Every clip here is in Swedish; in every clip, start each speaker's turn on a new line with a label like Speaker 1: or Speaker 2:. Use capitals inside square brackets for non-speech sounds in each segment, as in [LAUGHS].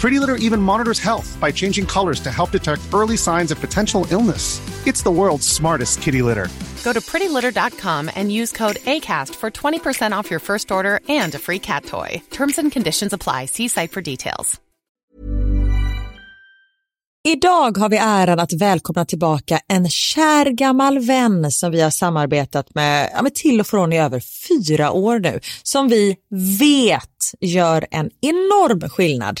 Speaker 1: Pretty Litter even monitors health by changing colors to help detect early signs of potential illness. It's the world's smartest kitty litter.
Speaker 2: Go to prettylitter.com and use code ACAST for 20% off your first order and a free cat toy. Terms and conditions apply. See site for details.
Speaker 3: Idag har vi äran att välkomna tillbaka en kär gammal vän som vi har samarbetat med, ja, med till och från i över fyra år nu, som vi vet gör en enorm skillnad,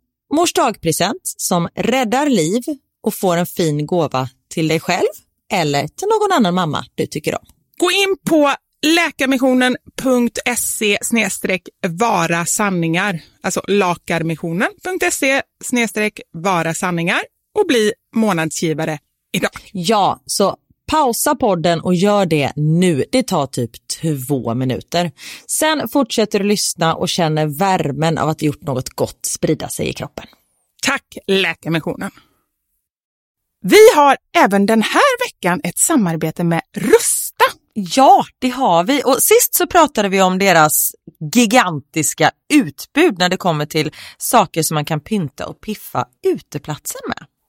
Speaker 3: mors dagpresent som räddar liv och får en fin gåva till dig själv eller till någon annan mamma du tycker om.
Speaker 4: Gå in på läkarmissionen.se vara sanningar, alltså lakarmissionen.se vara sanningar och bli månadsgivare idag.
Speaker 3: Ja, så pausa podden och gör det nu. Det tar typ två minuter. Sen fortsätter du lyssna och känner värmen av att ha gjort något gott sprida sig i kroppen.
Speaker 4: Tack Läkarmissionen! Vi har även den här veckan ett samarbete med Rusta
Speaker 3: Ja, det har vi. Och sist så pratade vi om deras gigantiska utbud när det kommer till saker som man kan pynta och piffa uteplatsen med.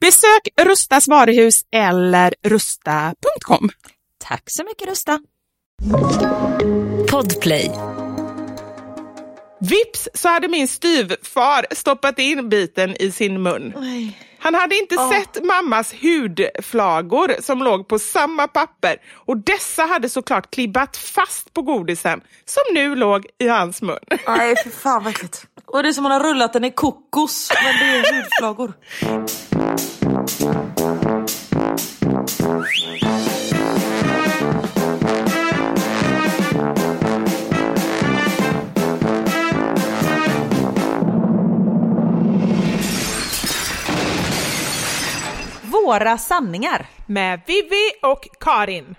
Speaker 5: Besök Rustas varuhus eller rusta.com.
Speaker 3: Tack så mycket Rusta.
Speaker 6: Podplay.
Speaker 5: Vips så hade min styvfar stoppat in biten i sin mun. Han hade inte sett mammas hudflagor som låg på samma papper och dessa hade såklart klibbat fast på godisen som nu låg i hans mun.
Speaker 3: Nej, för fan vad äckligt. Och det är som man har rullat den i kokos, men det är hudflagor. [LAUGHS] Våra sanningar.
Speaker 5: Med Vivi och Karin.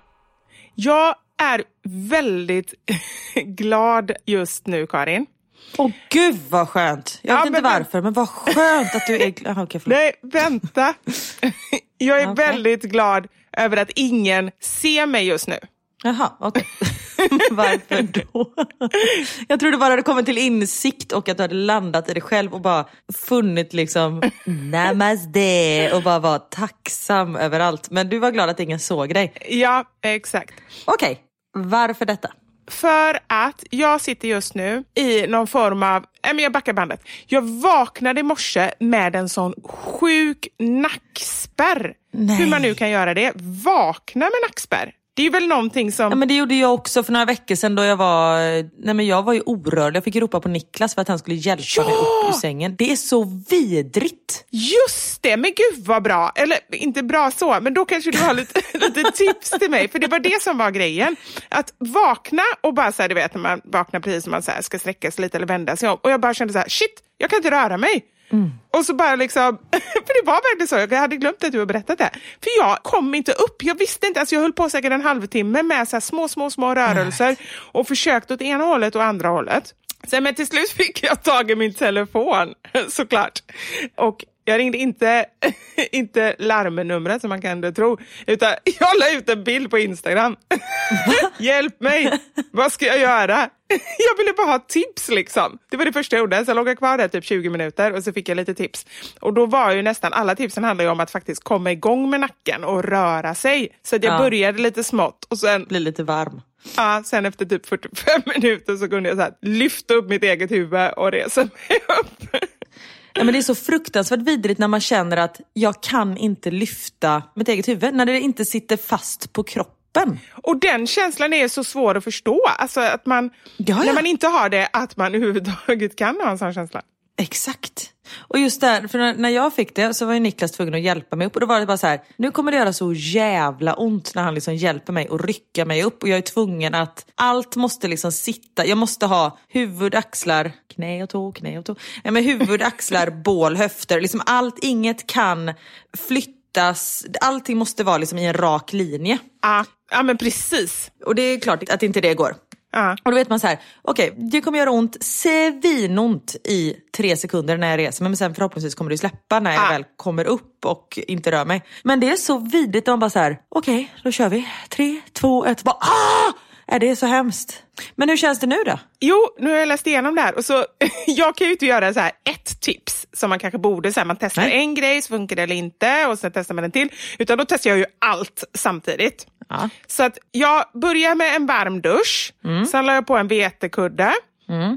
Speaker 5: Jag är väldigt [LAUGHS] glad just nu, Karin.
Speaker 3: Åh gud vad skönt. Jag vet
Speaker 5: Ja,
Speaker 3: inte
Speaker 5: men-
Speaker 3: varför, men vad skönt att du är. Okej, förlåt.
Speaker 5: Nej, vänta. [LAUGHS] Jag är
Speaker 3: Okej.
Speaker 5: väldigt glad över att ingen ser mig just nu.
Speaker 3: Jaha, okej. [LAUGHS] Varför då? [LAUGHS] Jag trodde bara du kommit till insikt och att du hade landat i dig själv och bara funnit liksom namaste och bara var tacksam över allt. Men du var glad att ingen såg dig.
Speaker 5: Ja, exakt.
Speaker 3: Okej, varför detta?
Speaker 5: För att jag sitter just nu i någon form av, men jag backar bandet. Jag vaknade i morse med en sån sjuk nackspärr.
Speaker 3: Nej.
Speaker 5: Hur man nu kan göra det. Vakna med nackspärr. Det är väl någonting som...
Speaker 3: Ja, men det gjorde jag också för några veckor sedan då jag var, nej men jag var ju orörlig. Jag fick ropa på Niklas för att han skulle hjälpa mig upp ur sängen. Det är så vidrigt.
Speaker 5: Just det, men gud vad bra. Eller inte bra så, men då kanske du har lite, [LAUGHS] lite tips till mig. För det var det som var grejen. Att vakna och bara så här, du vet när man vaknar precis som man så här, ska sträcka sig lite eller vända sig om. Och jag bara kände så här, shit, jag kan inte röra mig. Och så bara liksom, [LAUGHS] för det var verkligen så, jag hade glömt att du har berättat det. För jag kom inte upp, jag visste inte, alltså jag höll på säkert en halvtimme med så små, små, små rörelser och försökte åt ena hållet och andra hållet. Sen, men till slut fick jag tag i min telefon, [LAUGHS] såklart. Och jag ringde inte, [LAUGHS] inte larmnumret som man kan tro, utan [LAUGHS] jag la ut en bild på Instagram. [LAUGHS] Hjälp mig! Vad ska jag göra? Jag ville bara ha tips liksom. Det var det första jag gjorde. Så jag låg kvar där typ 20 minuter och så fick jag lite tips. Och då var ju nästan alla tipsen handlade om att faktiskt komma igång med nacken och röra sig. Så jag
Speaker 3: Ja.
Speaker 5: började lite smått och sen
Speaker 3: Blir lite varm.
Speaker 5: Ja, sen efter typ 45 minuter så kunde jag så här, lyfta upp mitt eget huvud och resa mig upp.
Speaker 3: Ja, men det är så fruktansvärt vidrigt när man känner att jag kan inte lyfta mitt eget huvud. När det inte sitter fast på kroppen.
Speaker 5: Och den känslan är så svår att förstå. Alltså att man,
Speaker 3: Ja, ja.
Speaker 5: när man inte har det, att man [LAUGHS] överhuvudtaget kan ha en sån känsla.
Speaker 3: Exakt. Och just där, för när- när jag fick det så var ju Niklas tvungen att hjälpa mig upp och då var det bara så här, nu kommer det göra så jävla ont när han liksom hjälper mig och rycka mig upp och jag är tvungen att, allt måste liksom sitta, jag måste ha huvud, axlar, knä och tå, knä och tå, nej men huvud, axlar, [LAUGHS] bål, höfter, liksom allt, inget kan flyttas, allting måste vara liksom i en rak linje.
Speaker 5: Ja, ja men precis.
Speaker 3: Och det är klart att inte det går. Och då vet man så här, okej, det kommer göra ont, svinont i tre sekunder när jag reser mig, men sen förhoppningsvis kommer det släppa när jag
Speaker 5: Ah.
Speaker 3: väl kommer upp och inte rör mig. Men det är så vidrigt, man bara så här, okej, då kör vi. Tre, två, ett, bara ah! Är det är så hemskt. Men hur känns det nu då?
Speaker 5: Jo, nu har jag läst igenom det här och så, [LAUGHS] jag kan ju inte göra så här ett tips som man kanske borde, så här, man testar
Speaker 3: Nej.
Speaker 5: en grej så funkar det eller inte och sen testar man en till. Utan då testar jag ju allt samtidigt.
Speaker 3: Ja.
Speaker 5: Så att jag börjar med en varm dusch, sen la jag på en vetekudde.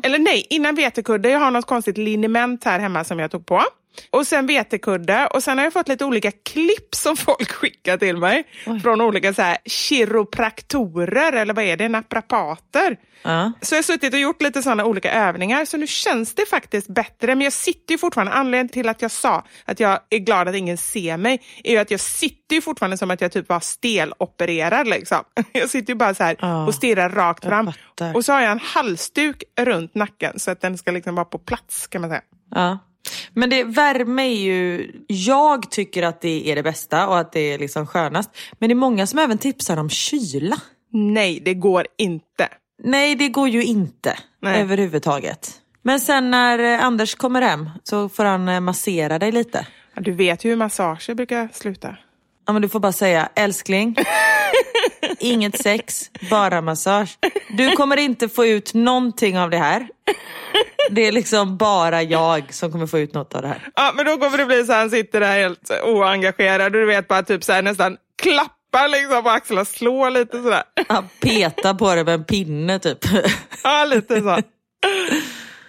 Speaker 5: Eller nej, innan vetekudde, jag har något konstigt liniment här hemma som jag tog på. Och sen vetekudde och sen har jag fått lite olika klipp som folk skickar till mig. Från olika så här kiropraktorer eller vad är det, naprapater.
Speaker 3: Ja.
Speaker 5: Så jag har suttit och gjort lite sådana olika övningar, så nu känns det faktiskt bättre. Men jag sitter ju fortfarande, anledningen till att jag sa att jag är glad att ingen ser mig, är ju att jag sitter ju fortfarande som att jag typ var stelopererad. Liksom. [LAUGHS] Jag sitter ju bara så här
Speaker 3: Ja,
Speaker 5: och stirrar rakt fram. Och så har jag en halsduk runt nacken, så att den ska liksom vara på plats kan man säga.
Speaker 3: Ja. Men det, värme är ju, jag tycker att det är det bästa och att det är liksom skönast. Men det är många som även tipsar om kyla.
Speaker 5: Nej, det går inte.
Speaker 3: Nej, det går ju inte
Speaker 5: Nej.
Speaker 3: överhuvudtaget. Men sen när eh, Anders kommer hem så får han eh, massera dig lite.
Speaker 5: Ja, Du vet ju hur massager brukar sluta.
Speaker 3: Ja, men du får bara säga älskling, [LAUGHS] inget sex, bara massage. Du kommer inte få ut någonting av det här. Det är liksom bara jag som kommer få ut något av det här.
Speaker 5: Ja, men då kommer det bli så här, han sitter där helt oengagerad och du vet bara typ så här, nästan klappar liksom på axlarna, slår lite sådär.
Speaker 3: Han petar på det med en pinne typ.
Speaker 5: Ja, lite så.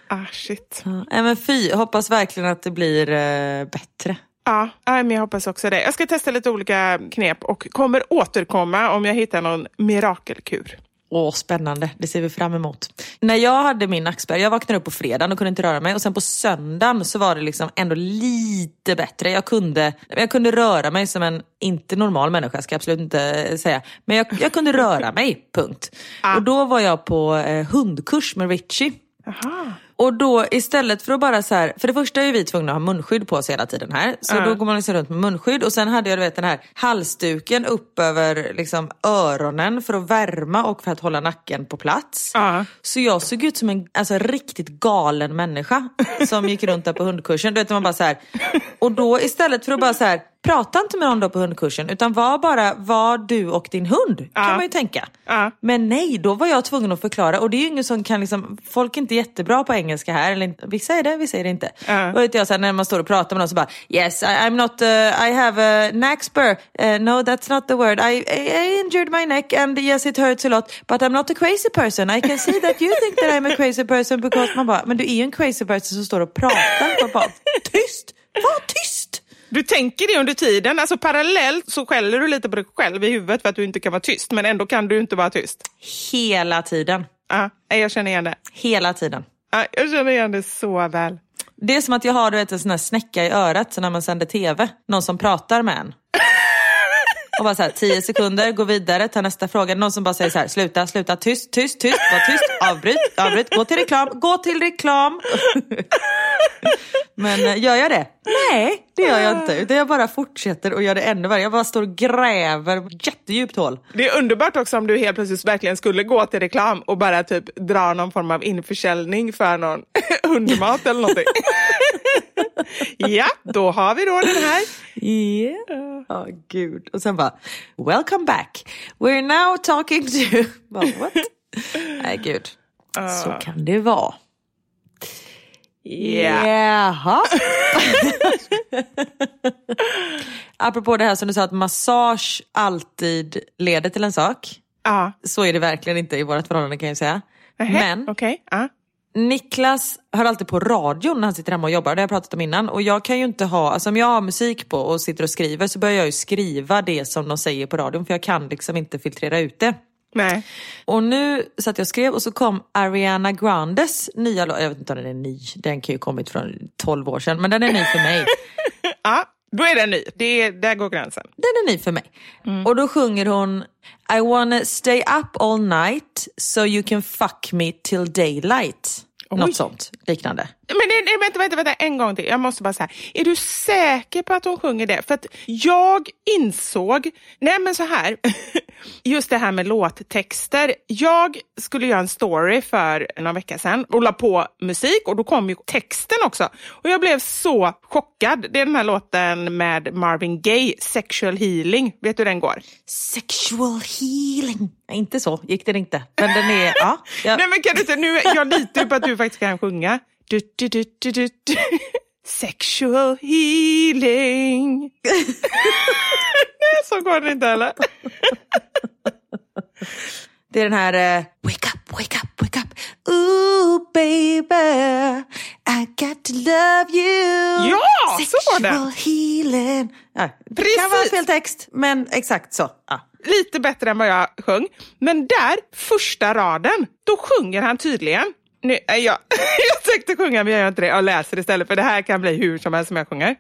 Speaker 5: Ah, shit.
Speaker 3: Ja, men fy, hoppas verkligen att det blir eh, bättre.
Speaker 5: Ja, men jag hoppas också det. Jag ska testa lite olika knep och kommer återkomma om jag hittar någon mirakelkur.
Speaker 3: Åh, spännande. Det ser vi fram emot. När jag hade min nackspärr, jag vaknade upp på fredagen och kunde inte röra mig och sen på söndagen så var det liksom ändå lite bättre. Jag kunde, jag kunde röra mig som en, inte normal människa ska jag absolut inte säga, men jag, jag kunde röra mig, punkt. Och då var jag på eh, hundkurs med Richie.
Speaker 5: Aha.
Speaker 3: Och då istället för att bara så här, för det första är vi tvungna att ha munskydd på oss hela tiden här. Så då går man liksom runt med munskydd och sen hade jag du vet den här halsduken upp över liksom öronen för att värma och för att hålla nacken på plats.
Speaker 5: Ja.
Speaker 3: Så jag såg ut som en alltså, riktigt galen människa som gick runt där på hundkursen. Du vet, man bara så här. Och då istället för att bara så här, prata inte med någon då på hundkursen utan var bara var du och din hund. Kan
Speaker 5: Ja.
Speaker 3: man ju tänka.
Speaker 5: Ja.
Speaker 3: Men nej, då var jag tvungen att förklara och det är ju ingen som kan liksom, folk är inte jättebra på engelska här, eller vissa är det, vissa är det inte.
Speaker 5: Ja.
Speaker 3: Och vet jag, så här, när man står och pratar med någon så bara Yes, I, I'm not, uh, I have a nackspur. Uh, no, that's not the word. I, I, I injured my neck and yes it hurts a lot. But I'm not a crazy person. I can see that you think that I'm a crazy person because man bara, men du är ju en crazy person som står och pratar. Bara, tyst! Var tyst!
Speaker 5: Du tänker det under tiden, alltså parallellt så skäller du lite på dig själv i huvudet för att du inte kan vara tyst, men ändå kan du inte vara tyst.
Speaker 3: Hela tiden.
Speaker 5: Ja, jag känner igen det.
Speaker 3: Hela tiden.
Speaker 5: Ja, jag känner igen det så väl.
Speaker 3: Det är som att jag har du vet, en sån här snäcka i örat så när man sänder tv. Någon som pratar med en. Och bara så här, tio sekunder, gå vidare, ta nästa fråga. Någon som bara säger så här, sluta, sluta, tyst, tyst, tyst, var tyst, avbryt, avbryt, gå till reklam, gå till reklam. Men eh, gör jag det? Nej, det gör jag inte. Utan jag bara fortsätter och gör det ännu värre. Jag bara står och gräver jättedjupt hål.
Speaker 5: Det är underbart också om du helt plötsligt verkligen skulle gå till reklam och bara typ dra någon form av införsäljning för någon [LAUGHS] hundmat eller någonting ja, då har vi då den här.
Speaker 3: Yeah. Ja, gud. Och sen bara, welcome back. We're now talking to... [LAUGHS] Bara, what? Nej, gud. Så kan det vara.
Speaker 5: Ja.
Speaker 3: Jaha. [LAUGHS] Apropå det här som du sa att massage alltid leder till en sak.
Speaker 5: Ja.
Speaker 3: Så är det verkligen inte i vårt förhållande kan jag säga.
Speaker 5: Nähä,
Speaker 3: Men
Speaker 5: Okej. Ja.
Speaker 3: Niklas hör alltid på radion när han sitter hemma och jobbar, det har jag pratat om innan. Och jag kan ju inte ha, alltså om jag har musik på och sitter och skriver så börjar jag ju skriva det som de säger på radion för jag kan liksom inte filtrera ut det.
Speaker 5: Nej.
Speaker 3: Och nu satt jag och skrev och så kom Ariana Grandes nya låt. Jag vet inte om den är ny, den kan ju kommit från 12 år sedan, men den är ny för mig. [LAUGHS]
Speaker 5: Ja, då är den ny. Det är, där går gränsen.
Speaker 3: Den är ny för mig. Och då sjunger hon I wanna stay up all night so you can fuck me till daylight. Något sånt liknande.
Speaker 5: Men nej, nej, vänta, vänta, vänta, en gång till. Jag måste bara säga, är du säker på att hon sjunger det? För att jag insåg, nej men så här, [LAUGHS] just det här med låttexter. Jag skulle göra en story för några veckor sedan och la på musik och då kom ju texten också. Och jag blev så chockad. Det är den här låten med Marvin Gaye, Sexual Healing. Vet du hur den går?
Speaker 3: Sexual healing. Nej, inte så gick den inte. Men den är, ja. ja.
Speaker 5: Nej men kan du inte, nu, jag litar på att du faktiskt kan sjunga. Du, du, du, du, du, du. Sexual healing. Nej, så går det inte heller.
Speaker 3: Det är den här eh, Wake up, wake up, wake up Ooh baby I got to love you
Speaker 5: Ja, så var det.
Speaker 3: Sexual healing ja, Det
Speaker 5: Precis.
Speaker 3: kan vara fel text, men exakt så. Ja.
Speaker 5: Lite bättre än vad jag sjöng. Men där, första raden, då sjunger han tydligen. Nu, jag, [LAUGHS] jag tänkte sjunga men jag gör inte det. Jag läser istället för det här kan bli hur som helst som jag sjunger.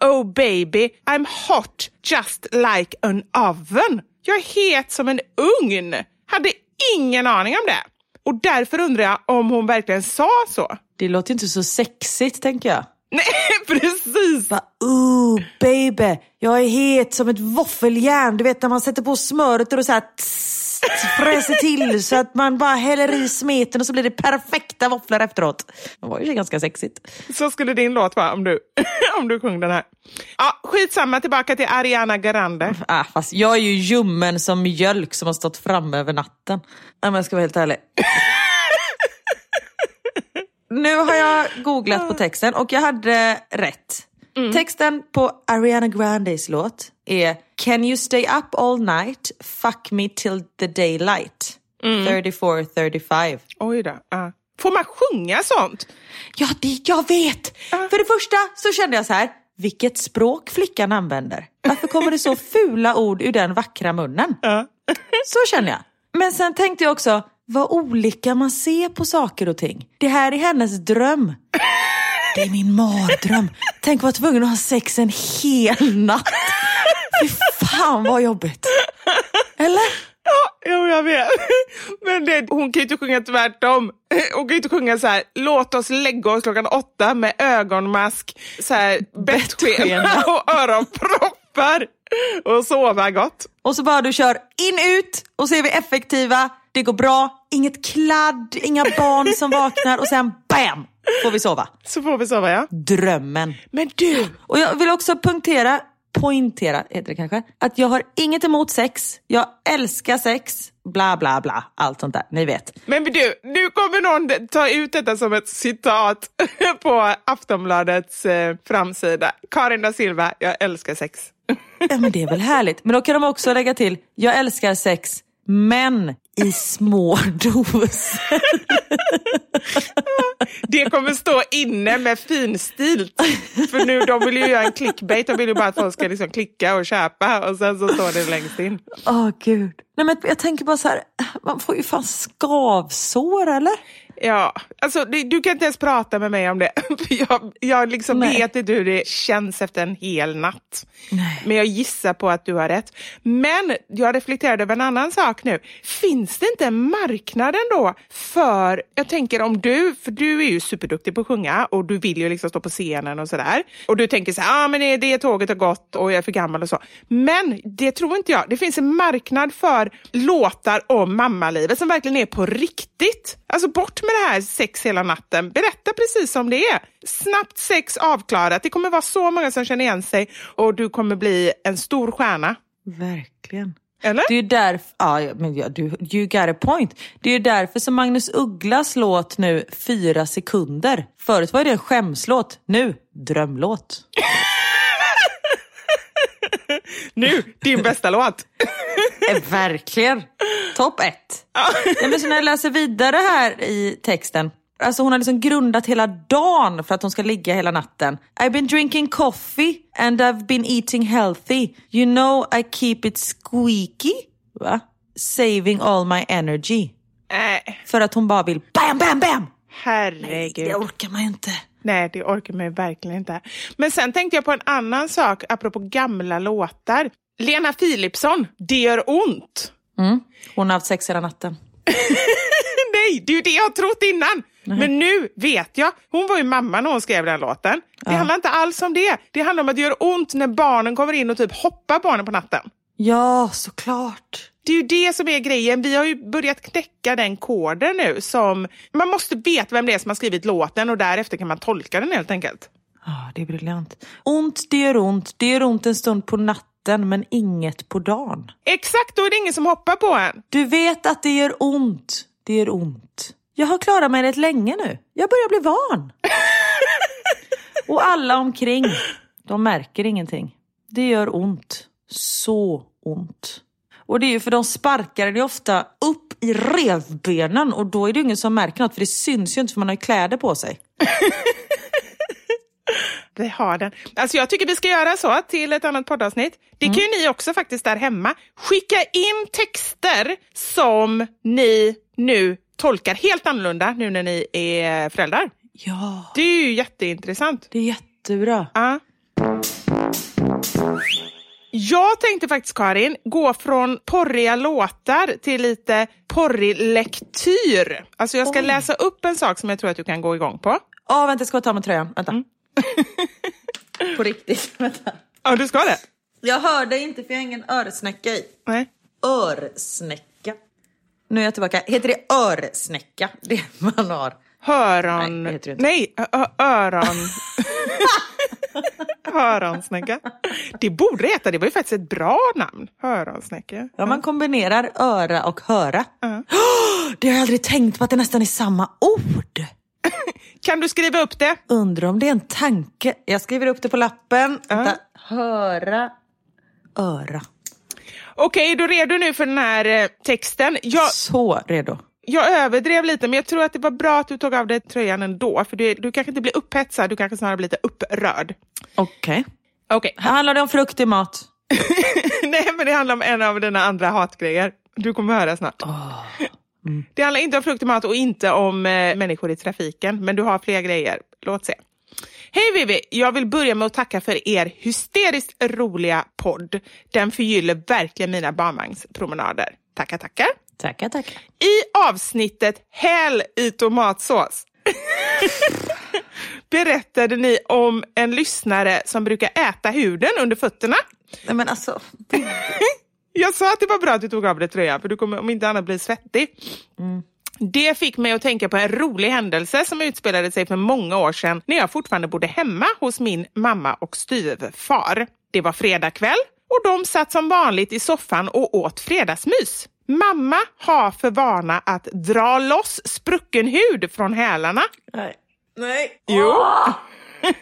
Speaker 5: Oh baby, I'm hot just like an oven. Jag är het som en ugn. Hade ingen aning om det. Och därför undrar jag om hon verkligen sa så.
Speaker 3: Det låter inte så sexigt tänker jag.
Speaker 5: Nej, [LAUGHS] precis.
Speaker 3: Bara, ooh baby, jag är het som ett våffeljärn. Du vet när man sätter på smöret och så här tss, fräser till [LAUGHS] så att man bara häller i smeten och så blir det perfekta våfflor efteråt. Det var ju ganska sexigt.
Speaker 5: Så skulle din låt vara om du, [LAUGHS] om du sjöng den här. Ja, skitsamma, tillbaka till Ariana Grande.
Speaker 3: Ah, fast jag är ju ljummen som mjölk som har stått framme över natten. Men jag ska vara helt ärlig. Nu har jag googlat på texten och jag hade rätt. Texten på Ariana Grandes låt är Can you stay up all night, fuck me till the daylight. 34-35.
Speaker 5: Oj då. Ja. Får man sjunga sånt?
Speaker 3: Ja, det jag vet! För det första så kände jag så här, vilket språk flickan använder. Varför kommer det så fula ord ur den vackra munnen? Så känner jag. Men sen tänkte jag också, vad olika man ser på saker och ting. Det här är hennes dröm. Det är min mardröm. Tänk att vara tvungen att ha sex en hel natt. Fy fan vad jobbigt. Eller?
Speaker 5: Ja, jo, jag vet. Men det, hon kan ju inte sjunga tvärtom. Hon kan ju inte sjunga så här, låt oss lägga oss klockan åtta med ögonmask, så här, bettskena och öronproppar och sova gott.
Speaker 3: Och så bara du kör in ut och så är vi effektiva. Det går bra, inget kladd, inga barn som vaknar och sen BAM! Får vi sova.
Speaker 5: Så får vi sova, ja.
Speaker 3: Drömmen.
Speaker 5: Men du,
Speaker 3: Och jag vill också punktera, poängtera heter det kanske, att jag har inget emot sex, jag älskar sex, bla bla bla, allt sånt där, ni vet.
Speaker 5: men du, nu kommer någon ta ut detta som ett citat [LAUGHS] på Aftonbladets eh, framsida. Karin da Silva, jag älskar sex.
Speaker 3: Ja men det är väl härligt. Men då kan de också lägga till, jag älskar sex, men i små [LAUGHS] doser.
Speaker 5: Det kommer stå inne med finstilt. För nu, de vill ju göra en clickbait. De vill ju bara att folk ska liksom klicka och köpa och sen så står det längst in.
Speaker 3: Åh gud. Nej men jag tänker bara så här, man får ju fan skavsår eller?
Speaker 5: Ja, alltså det, du kan inte ens prata med mig om det. [LAUGHS] Jag jag liksom
Speaker 3: Nej.
Speaker 5: vet inte hur det känns efter en hel natt.
Speaker 3: Nej.
Speaker 5: Men jag gissar på att du har rätt. Men jag reflekterade över en annan sak nu. Finns det inte en marknad ändå för, jag tänker om du, för du är ju superduktig på att sjunga och du vill ju liksom stå på scenen och sådär. Och du tänker så här, ah, men det, det tåget har gått och jag är för gammal och så. Men det tror inte jag. Det finns en marknad för låtar om mammalivet som verkligen är på riktigt. Alltså bort med det här sex hela natten. Berätta precis som det är. Snabbt sex avklarat. Det kommer vara så många som känner igen sig och du kommer bli en stor stjärna.
Speaker 3: Verkligen.
Speaker 5: Eller?
Speaker 3: Det är därför, ja, men ja, du, you got a point. Det är därför som Magnus Ugglas låt nu fyra sekunder. Förut var det en skämslåt, nu drömlåt. [LAUGHS]
Speaker 5: Nu, din bästa låt. [LAUGHS]
Speaker 3: Eh, Verkligen. Topp ett. Ja, men så när jag läser vidare här i texten. Alltså hon har liksom grundat hela dagen för att hon ska ligga hela natten. I've been drinking coffee and I've been eating healthy. You know I keep it squeaky. Va? saving all my energy.
Speaker 5: Nej,
Speaker 3: För att hon bara vill bam, bam, bam!
Speaker 5: herregud.
Speaker 3: Det orkar man ju inte.
Speaker 5: Nej, det orkar man ju verkligen inte. Men sen tänkte jag på en annan sak apropå gamla låtar. Lena Philipsson, Det gör ont.
Speaker 3: Mm. Hon har haft sex hela natten. [LAUGHS]
Speaker 5: Nej, det är ju det jag har trott innan. Men nu vet jag. Hon var ju mamma när hon skrev den låten. Det handlar inte alls om det. Det handlar om att det gör ont när barnen kommer in och typ hoppar barnen på natten.
Speaker 3: Ja, såklart.
Speaker 5: Det är ju det som är grejen. Vi har ju börjat knäcka den koden nu. som Man måste veta vem det är som har skrivit låten och därefter kan man tolka den helt enkelt.
Speaker 3: Ja, det är briljant. Ont, det gör ont. Det gör ont en stund på natten, men inget på dagen.
Speaker 5: Exakt, då är det ingen som hoppar på en.
Speaker 3: Du vet att det gör ont. Det gör ont. Jag har klarat mig rätt länge nu. Jag börjar bli van. [LAUGHS] Och alla omkring, de märker ingenting. Det gör ont. Så ont. Och det är ju för de sparkar det ofta upp i revbenen och då är det ingen som märker något för det syns ju inte för man har ju kläder på sig. [LAUGHS]
Speaker 5: Vi har den. Alltså jag tycker vi ska göra så till ett annat poddavsnitt. Det kan ju ni också faktiskt där hemma. Skicka in texter som ni nu tolkar helt annorlunda nu när ni är föräldrar.
Speaker 3: Ja,
Speaker 5: Det är ju jätteintressant.
Speaker 3: det är jättebra.
Speaker 5: Ja. Jag tänkte faktiskt, Karin, gå från porriga låtar till lite porrig lektyr. Alltså jag ska
Speaker 3: Oj.
Speaker 5: läsa upp en sak som jag tror att du kan gå igång på.
Speaker 3: Ja, vänta, jag ska ta med tröjan. Vänta. [LAUGHS] på riktigt. Vänta.
Speaker 5: Ja, du ska det?
Speaker 3: Jag hör dig inte för jag har ingen örsnäcka i.
Speaker 5: Nej.
Speaker 3: Örsnäcka. Nu är jag tillbaka. Heter det örsnäcka? Det man har.
Speaker 5: Höron...
Speaker 3: Nej.
Speaker 5: Nej, öron... [LAUGHS] Höronsnäcka. Det borde heta, det var ju faktiskt ett bra namn. Höronsnäcka.
Speaker 3: Ja, man kombinerar öra och höra. Åh, [GASPS] det har jag aldrig tänkt på att det nästan är samma ord. [LAUGHS]
Speaker 5: Kan du skriva upp det?
Speaker 3: Undrar om det är en tanke. Jag skriver upp det på lappen. Vänta. Höra, öra.
Speaker 5: Okej, är du redo nu för den här eh, texten? Jag,
Speaker 3: Så redo.
Speaker 5: Jag överdrev lite, men jag tror att det var bra att du tog av dig tröjan ändå. För du, du kanske inte blir upphetsad, du kanske snarare blir lite upprörd.
Speaker 3: Okej.
Speaker 5: Okej,
Speaker 3: Handlar det om frukt i mat? [LAUGHS]
Speaker 5: nej men det handlar om en av dina andra hatgrejer. Du kommer höra snart. Det handlar inte om frukt och mat och inte om eh, människor i trafiken, men du har fler grejer. Låt se. Hej Vivi! Jag vill börja med att tacka för er hysteriskt roliga podd. Den förgyller verkligen mina barnvagnspromenader. Tackar, tackar.
Speaker 3: Tackar, tackar.
Speaker 5: I avsnittet Häl i tomatsås [LAUGHS] berättade ni om en lyssnare som brukar äta huden under fötterna.
Speaker 3: Nej men alltså. [LAUGHS]
Speaker 5: Jag sa att det var bra att du tog av dig tröjan för du kommer om inte annat bli svettig. Det fick mig att tänka på en rolig händelse som utspelade sig för många år sedan när jag fortfarande bodde hemma hos min mamma och styvfar. Det var fredagkväll och de satt som vanligt i soffan och åt fredagsmys. Mamma har för vana att dra loss sprucken hud från hälarna.
Speaker 3: Nej. Nej.
Speaker 5: Jo. [LAUGHS]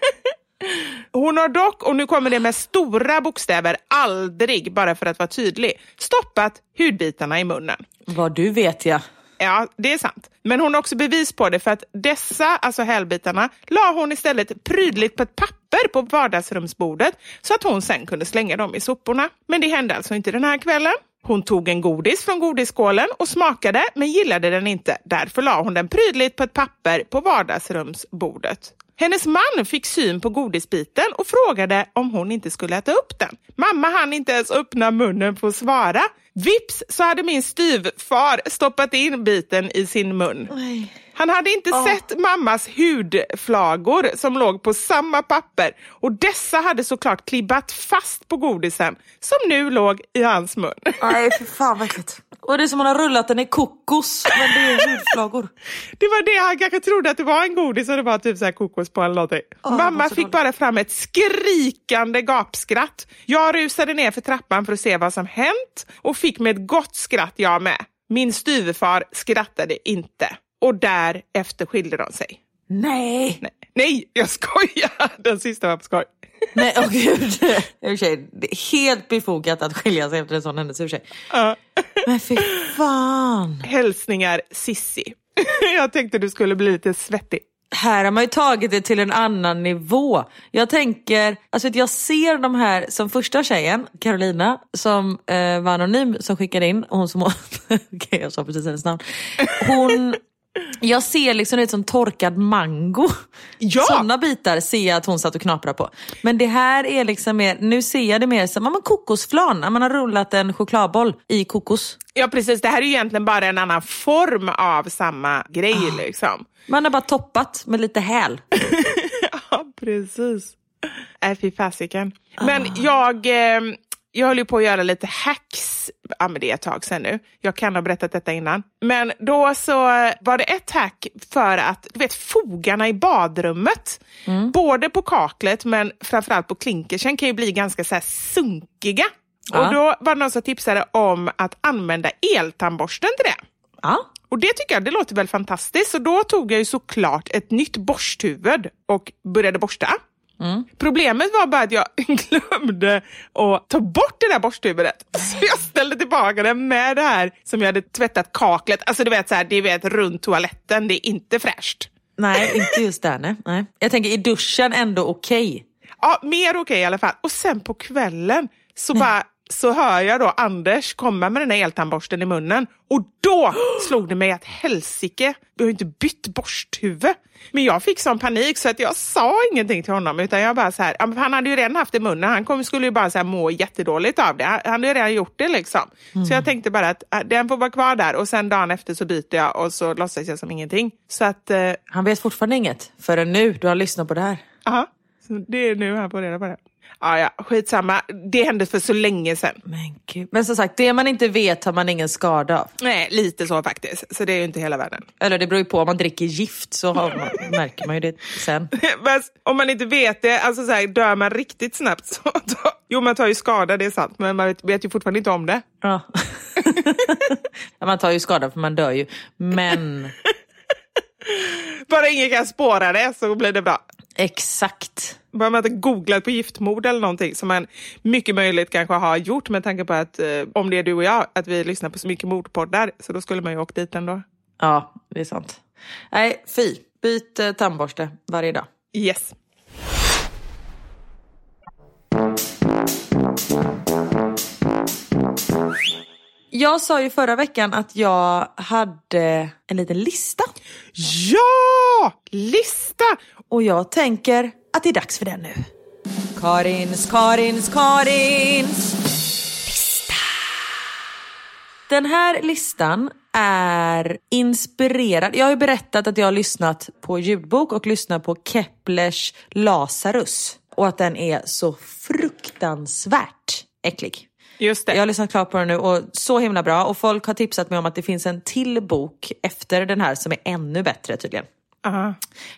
Speaker 5: Hon har dock, och nu kommer det med stora bokstäver, aldrig, bara för att vara tydlig, stoppat hudbitarna i munnen.
Speaker 3: Vad du vet jag.
Speaker 5: Ja, det är sant. Men hon har också bevis på det för att dessa, alltså hälbitarna, la hon istället prydligt på ett papper på vardagsrumsbordet så att hon sen kunde slänga dem i soporna. Men det hände alltså inte den här kvällen. Hon tog en godis från godisskålen och smakade men gillade den inte. Därför la hon den prydligt på ett papper på vardagsrumsbordet. Hennes man fick syn på godisbiten och frågade om hon inte skulle äta upp den. Mamma hann inte ens öppna munnen för att svara. Vips så hade min styvfar stoppat in biten i sin mun.
Speaker 3: Oj.
Speaker 5: Han hade inte sett mammas hudflagor som låg på samma papper och dessa hade såklart klibbat fast på godisen som nu låg i hans mun. [LAUGHS]
Speaker 3: Nej, för fan vad äckligt. Och det är som hon har rullat den i kokos, men det är [LAUGHS] hudflagor.
Speaker 5: Det var det han kanske trodde att det var en godis och det var typ så här kokos på eller någonting.
Speaker 3: Åh,
Speaker 5: Mamma fick
Speaker 3: dåligt.
Speaker 5: bara fram ett skrikande gapskratt. Jag rusade ner för trappan för att se vad som hänt och fick med ett gott skratt jag med. Min styvfar skrattade inte och därefter skilde de sig.
Speaker 3: Nej.
Speaker 5: Nej, nej jag skojar! [LAUGHS] Den sista var på skoj.
Speaker 3: Nej, åh gud. [LAUGHS] Sig, det är helt befogat att skilja sig efter en sån händelse sig.
Speaker 5: Ja.
Speaker 3: Men fy fan.
Speaker 5: Hälsningar Sissi. [LAUGHS] Jag tänkte du skulle bli lite svettig.
Speaker 3: här har man ju tagit det till en annan nivå. Jag tänker, alltså jag ser de här, som första tjejen, Carolina, som eh, var anonym, som skickade in, hon som, okej okay, jag sa precis hennes namn. Hon, jag ser liksom det som torkad mango.
Speaker 5: Ja!
Speaker 3: Sådana bitar ser jag att hon satt och knaprade på. Men det här är liksom mer, nu ser jag det mer som man kokosflan, när man har rullat en chokladboll i kokos.
Speaker 5: Ja precis, det här är ju egentligen bara en annan form av samma grej liksom.
Speaker 3: Man har bara toppat med lite häl. [LAUGHS]
Speaker 5: Ja, precis. Äh, fy fasiken. Men jag, eh, jag höll ju på att göra lite hacks, ja men det är ett tag sedan nu. Jag kan ha berättat detta innan. Men då så var det ett hack för att, du vet fogarna i badrummet, både på kaklet men framförallt på klinkersen kan ju bli ganska så här sunkiga.
Speaker 3: Ja.
Speaker 5: Och då var det någon som tipsade om att använda eltandborsten till det.
Speaker 3: Ja.
Speaker 5: Och det tycker jag, det låter väl fantastiskt. Så då tog jag ju såklart ett nytt borsthuvud och började borsta. Problemet var bara att jag [LAUGHS] glömde att ta bort det där borsthuvudet. Så jag ställde tillbaka det med det här som jag hade tvättat kaklet. Alltså du vet, så här, det vet runt toaletten, det är inte fräscht.
Speaker 3: Nej, inte just där nej. nej. Jag tänker i duschen ändå okej.
Speaker 5: Ja, mer okej i alla fall. Och sen på kvällen så bara så hör jag då Anders komma med den här eltandborsten i munnen och då slog det mig att helsike, vi har inte bytt borsthuvud. Men jag fick sån panik så att jag sa ingenting till honom utan jag bara så här, ja, han hade ju redan haft det i munnen, han kom, skulle ju bara så här må jättedåligt av det. Han, hade ju redan gjort det liksom. Så jag tänkte bara att äh, den får vara kvar där och sen dagen efter så byter jag och så låtsas jag som ingenting. Så att, eh,
Speaker 3: Han vet fortfarande inget förrän nu du har lyssnat på det här.
Speaker 5: så det är nu han får reda på det. Ja, ja, skitsamma. Det hände för så länge sedan.
Speaker 3: Men gud. Men som sagt, det man inte vet har man ingen skada av.
Speaker 5: Nej, lite så faktiskt. Så det är ju inte hela världen. [LAUGHS]
Speaker 3: Eller det beror ju på, om man dricker gift så har man, märker man ju det sen. [LAUGHS]
Speaker 5: Men om man inte vet det, alltså så här, dör man riktigt snabbt så [LAUGHS] då, Jo, man tar ju skada, det är sant, men man vet, vet ju fortfarande inte om det.
Speaker 3: Ja, man tar ju skada för man dör ju. Men
Speaker 5: Bara ingen kan spåra det så blir det bra.
Speaker 3: Exakt.
Speaker 5: Bara man inte googlat på giftmord eller någonting som man mycket möjligt kanske har gjort med tanke på att eh, om det är du och jag, att vi lyssnar på så mycket mordpoddar så då skulle man ju åkt dit ändå.
Speaker 3: Ja, det är sant. Nej, fy. Byt eh, tandborste varje dag.
Speaker 5: Yes.
Speaker 3: Jag sa ju förra veckan att jag hade en liten lista.
Speaker 5: Ja! Lista!
Speaker 3: Och jag tänker att det är dags för den nu. Karins, Karins, Karins lista. Den här listan är inspirerad. Jag har ju berättat att jag har lyssnat på ljudbok och lyssnat på Keplers Lazarus. Och att den är så fruktansvärt äcklig.
Speaker 5: Just det.
Speaker 3: Jag har lyssnat klart på den nu och så himla bra. Och folk har tipsat mig om att det finns en till bok efter den här som är ännu bättre tydligen.
Speaker 5: Aha.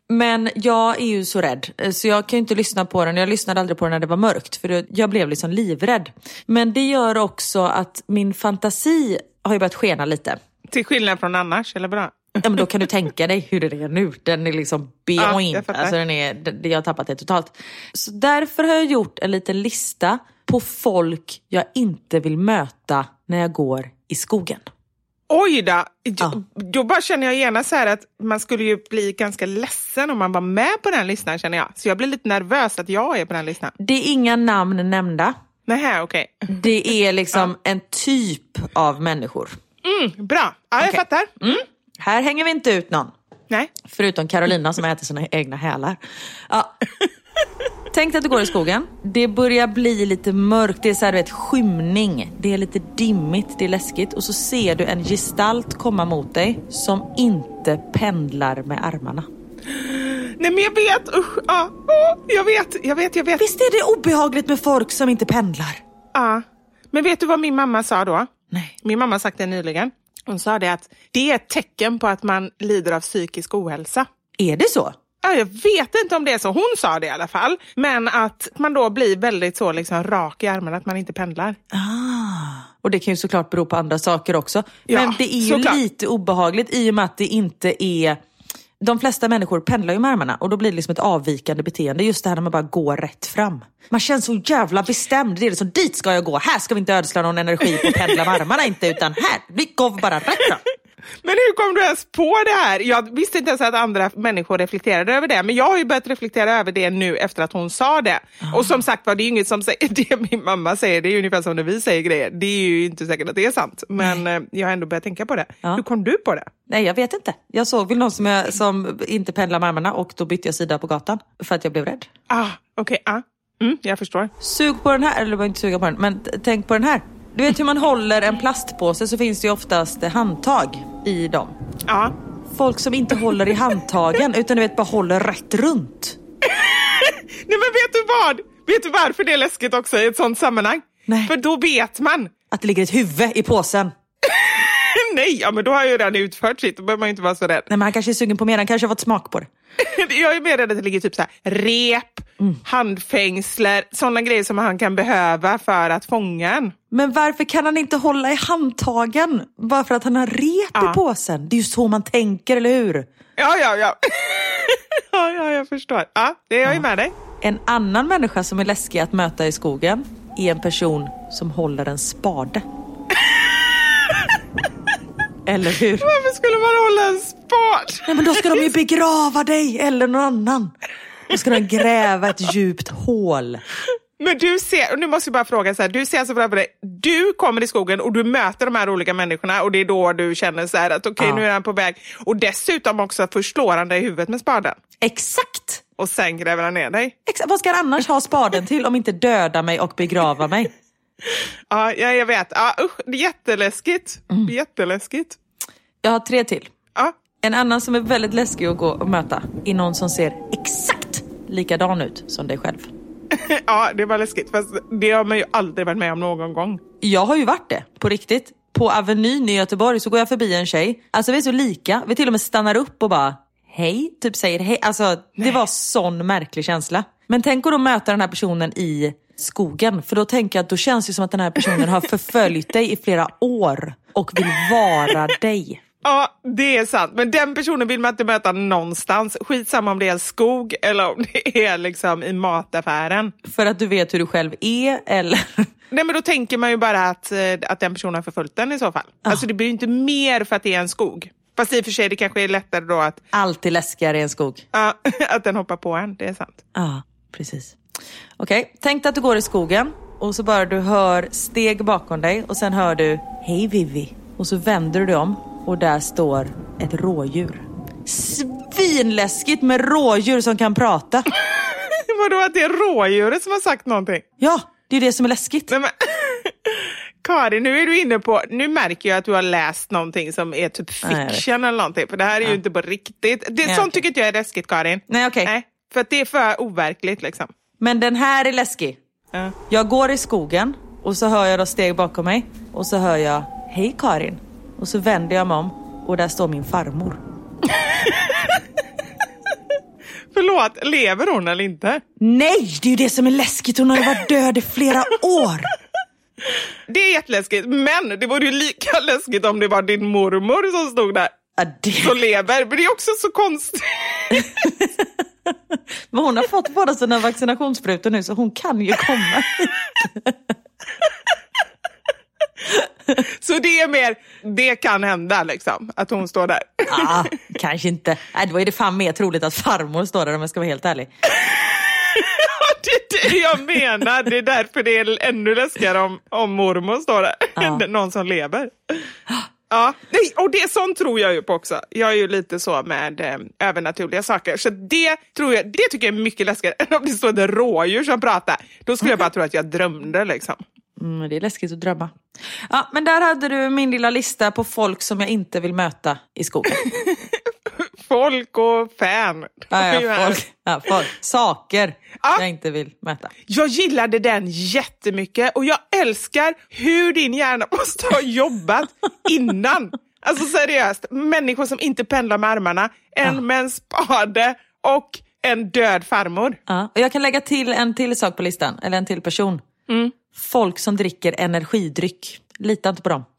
Speaker 3: Men jag är ju så rädd så jag kan ju inte lyssna på den. Jag lyssnade aldrig på den när det var mörkt för det- jag blev liksom livrädd. Men det gör också att min fantasi har ju börjat skena lite.
Speaker 5: Till skillnad från annars, eller bra?
Speaker 3: Ja, men då kan du tänka dig hur den är nu. Den är liksom
Speaker 5: Ja, jag fattar.
Speaker 3: alltså den är, det- jag har tappat det totalt. Så därför har jag gjort en liten lista på folk jag inte vill möta när jag går i skogen.
Speaker 5: Oj då!
Speaker 3: Ja.
Speaker 5: Då bara känner jag gärna så att man skulle ju bli ganska ledsen om man var med på den listan känner jag. Så jag blir lite nervös att jag är på den listan.
Speaker 3: Det är inga namn nämnda.
Speaker 5: Nähä, okej.
Speaker 3: Det är liksom en typ av människor.
Speaker 5: Mm, bra, ja, jag
Speaker 3: Okej.
Speaker 5: fattar. Mm.
Speaker 3: Här hänger vi inte ut någon.
Speaker 5: Nej.
Speaker 3: Förutom Carolina som äter sina egna hälar. Ja. Tänk att du går i skogen. Det börjar bli lite mörkt. Det är så här, du vet, skymning. Det är lite dimmigt. Det är läskigt. Och så ser du en gestalt komma mot dig som inte pendlar med armarna.
Speaker 5: Nej men jag vet, usch, ja, jag vet, jag vet, jag vet.
Speaker 3: Visst är det obehagligt med folk som inte pendlar?
Speaker 5: Ja. Men vet du vad min mamma sa då?
Speaker 3: Nej.
Speaker 5: Min mamma sagt det nyligen. Hon sa det att det är ett tecken på att man lider av psykisk ohälsa.
Speaker 3: Är det så?
Speaker 5: Ja, jag vet inte om det är så, hon sa det i alla fall. Men att man då blir väldigt så liksom rak i armarna, att man inte pendlar.
Speaker 3: Ah. Och det kan ju såklart bero på andra saker också.
Speaker 5: Ja,
Speaker 3: Men det är ju
Speaker 5: såklart.
Speaker 3: lite obehagligt i och med att det inte är... De flesta människor pendlar ju med armarna och då blir det liksom ett avvikande beteende. Just det här när man bara går rätt fram. Man känns så jävla bestämd. Det är liksom, dit ska jag gå. Här ska vi inte ödsla någon energi på att pendla med armarna inte utan här, vi går bara rätt fram.
Speaker 5: Men hur kom du ens på det här? Jag visste inte ens att andra människor reflekterade över det, men jag har ju börjat reflektera över det nu efter att hon sa det.
Speaker 3: Ah.
Speaker 5: Och som sagt var, det är inget som säger [LAUGHS] det min mamma säger, det är ungefär som när vi säger grejer. Det är ju inte säkert att det är sant, men eh, jag har ändå börjat tänka på det.
Speaker 3: Ja.
Speaker 5: Hur kom du på det?
Speaker 3: Nej, jag vet inte. Jag såg väl någon som, jag, som inte pendlar med armarna och då bytte jag sida på gatan för att jag blev rädd.
Speaker 5: Ah, okej, ah. Mm, jag förstår.
Speaker 3: Sug på den här, eller du behöver inte suga på den, men tänk på den här. Du vet hur man håller en plastpåse så finns det ju oftast handtag i dem.
Speaker 5: Ja.
Speaker 3: Folk som inte håller i handtagen [LAUGHS] utan du vet bara håller rätt runt. [LAUGHS]
Speaker 5: Nej men vet du vad? Vet du varför det är läskigt också i ett sånt sammanhang?
Speaker 3: Nej.
Speaker 5: För då vet man.
Speaker 3: Att det ligger ett huvud i påsen.
Speaker 5: Nej, ja men då har jag ju redan utfört sitt, då behöver man ju inte vara så rädd.
Speaker 3: Nej men han kanske är sugen på mer, han kanske har fått smak på det. [LAUGHS]
Speaker 5: Jag är mer rädd att det ligger typ så här, rep, handfängsler, sådana grejer som han kan behöva för att fånga en.
Speaker 3: Men varför kan han inte hålla i handtagen? Bara för att han har rep
Speaker 5: Ja.
Speaker 3: i påsen. Det är ju så man tänker, eller hur?
Speaker 5: Ja, ja, ja. [LAUGHS] ja, ja, jag förstår. Ja, det är jag ju med dig.
Speaker 3: En annan människa som är läskig att möta i skogen är en person som håller en spade. Eller hur?
Speaker 5: Varför skulle man hålla en spad?
Speaker 3: Nej men då ska de ju begrava dig eller någon annan. Då ska de gräva ett djupt hål.
Speaker 5: Men du ser, och nu måste jag bara fråga, så här, du ser alltså framför dig, du kommer i skogen och du möter de här olika människorna och det är då du känner så här att okej
Speaker 3: Ja.
Speaker 5: nu är han på väg. Och dessutom också först slår han dig i huvudet med spaden
Speaker 3: Exakt!
Speaker 5: och sen gräver han ner dig.
Speaker 3: Exakt. Vad ska han annars ha spaden till om inte döda mig och begrava mig?
Speaker 5: Ja, ja jag vet. Ja, usch, det är jätteläskigt.
Speaker 3: Mm.
Speaker 5: Jätteläskigt.
Speaker 3: Jag har tre till.
Speaker 5: Ja.
Speaker 3: En annan som är väldigt läskig att gå och möta är någon som ser exakt likadan ut som dig själv. [LAUGHS]
Speaker 5: ja, det var läskigt. Fast det har man ju aldrig varit med om någon gång.
Speaker 3: Jag har ju varit det, på riktigt. På Avenyn i Göteborg så går jag förbi en tjej. Alltså vi är så lika. Vi till och med stannar upp och bara hej, typ säger hej. Alltså det var sån märklig känsla. Men tänk att då möta den här personen i skogen. För då tänker jag att då känns det som att den här personen har förföljt dig i flera år och vill vara dig.
Speaker 5: Ja, det är sant. Men den personen vill man inte möta någonstans. Skitsamma om det är skog eller om det är liksom i mataffären.
Speaker 3: För att du vet hur du själv är eller...
Speaker 5: Nej, men då tänker man ju bara att, eh, att den personen har förföljt den i så fall. Alltså det blir ju inte mer för att det är en skog. Fast i och för sig, det kanske är lättare då att,
Speaker 3: Alltid läskigare i en skog.
Speaker 5: ja, [LAUGHS] att den hoppar på en. Det är sant.
Speaker 3: Ja, precis. Okej, tänk dig att du går i skogen och så bara du hör steg bakom dig och sen hör du Hej Vivi. Och så vänder du dig om och där står ett rådjur. Svinläskigt med rådjur som kan prata. [LAUGHS]
Speaker 5: Vadå att det är rådjuret som har sagt någonting?
Speaker 3: Ja, det är det som är läskigt.
Speaker 5: Nej, men... [LAUGHS] Karin, nu är du inne på, nu märker jag att du har läst någonting som är typ
Speaker 3: Nej,
Speaker 5: fiction eller någonting, för det här är ju inte på riktigt. Det,
Speaker 3: Nej,
Speaker 5: sånt
Speaker 3: okej.
Speaker 5: tycker inte jag är läskigt Karin.
Speaker 3: Nej, okej.
Speaker 5: Nej, för det är för overkligt liksom.
Speaker 3: Men den här är läskig.
Speaker 5: Ja.
Speaker 3: Jag går i skogen och så hör jag då steg bakom mig och så hör jag Hej Karin. Och så vänder jag mig om och där står min farmor. [LAUGHS]
Speaker 5: Förlåt, lever hon eller inte?
Speaker 3: Nej, det är ju det som är läskigt. Hon har ju varit död i flera år.
Speaker 5: Det är jätteläskigt, men det vore ju lika läskigt om det var din mormor som stod där
Speaker 3: Ja, det...
Speaker 5: och lever. Men det är också så konstigt. [LAUGHS]
Speaker 3: Men hon har fått båda sina vaccinationssprutor nu så hon kan ju komma.
Speaker 5: Så det är mer, det kan hända liksom, att hon står där.
Speaker 3: ah, kanske inte. Nej, då är det fan mer troligt att farmor står där om jag ska vara helt ärlig.
Speaker 5: Det är det jag menar. Det är därför det är ännu läskigare om, om mormor står där.
Speaker 3: Ja.
Speaker 5: Någon som lever. Ja, nej, och det sånt tror jag ju på också. Jag är ju lite så med eh, övernaturliga saker. Så det tror jag, det tycker jag är mycket läskigare [LAUGHS] än om det står ett rådjur som pratar. Då skulle jag bara tro att jag drömde liksom.
Speaker 3: Mm, det är läskigt att drömma. Ja, men där hade du min lilla lista på folk som jag inte vill möta i skogen. [LAUGHS]
Speaker 5: Folk och fan. [LAUGHS]
Speaker 3: Ja, ja, folk, ja, folk. Saker
Speaker 5: Ja.
Speaker 3: jag inte vill möta.
Speaker 5: Jag gillade den jättemycket och jag älskar hur din hjärna [LAUGHS] måste ha jobbat innan. Alltså seriöst, människor som inte pendlar med armarna, en med en spade och en död farmor.
Speaker 3: Ja, och jag kan lägga till en till sak på listan, eller en till person. Folk som dricker energidryck. Lita inte på dem. [LAUGHS]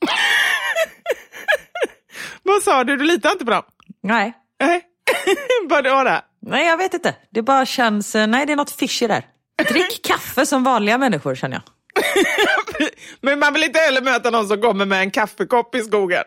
Speaker 5: Vad sa du? Du litar inte på dem?
Speaker 3: Nej,
Speaker 5: Nej. [LAUGHS] Vadå då?
Speaker 3: nej jag vet inte. Det bara känns, eh, nej det är något fishy där. Drick [LAUGHS] kaffe som vanliga människor känner jag. [LAUGHS]
Speaker 5: Men man vill inte heller möta någon som kommer med en kaffekopp i skogen.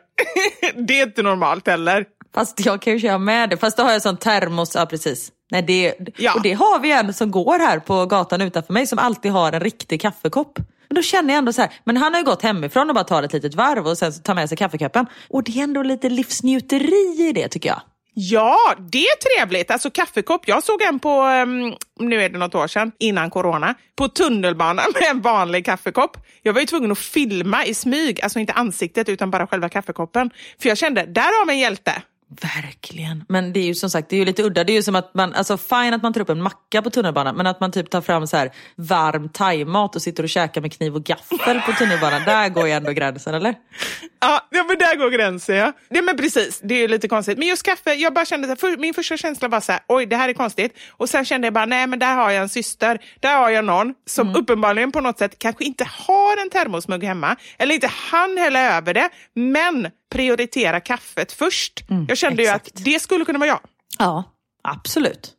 Speaker 5: det är inte normalt heller.
Speaker 3: Fast jag kan ju köra med det. Fast då har jag sån termos, ja precis. Nej, det,
Speaker 5: Ja.
Speaker 3: Och det har vi en som går här på gatan utanför mig som alltid har en riktig kaffekopp. Men då känner jag ändå så här, men han har ju gått hemifrån och bara tar ett litet varv och sen tar med sig kaffekoppen. Och det är ändå lite livsnjuteri i det tycker jag.
Speaker 5: Ja, det är trevligt. Alltså kaffekopp. Jag såg en på, um, nu är det något år sedan, innan corona, på tunnelbanan [LAUGHS] med en vanlig kaffekopp. Jag var ju tvungen att filma i smyg, alltså inte ansiktet utan bara själva kaffekoppen. För jag kände, där har vi en hjälte.
Speaker 3: Verkligen. Men det är ju som sagt det är ju lite udda. Det är ju som att man, alltså fine att man tar upp en macka på tunnelbanan men att man typ tar fram så här varm thaimat och sitter och käkar med kniv och gaffel på tunnelbanan. Där går ju ändå gränsen eller?
Speaker 5: Ja, ja men där går gränsen. Ja. ja, men precis. Det är ju lite konstigt. Men just kaffe, jag bara kände, så för, min första känsla var så här, oj det här är konstigt. Och sen kände jag bara, nej men där har jag en syster, där har jag någon som uppenbarligen på något sätt kanske inte har en termosmugg hemma, eller inte han hälla över det, men prioritera kaffet först. jag kände ju
Speaker 3: exakt.
Speaker 5: att det skulle kunna vara jag.
Speaker 3: Ja, absolut.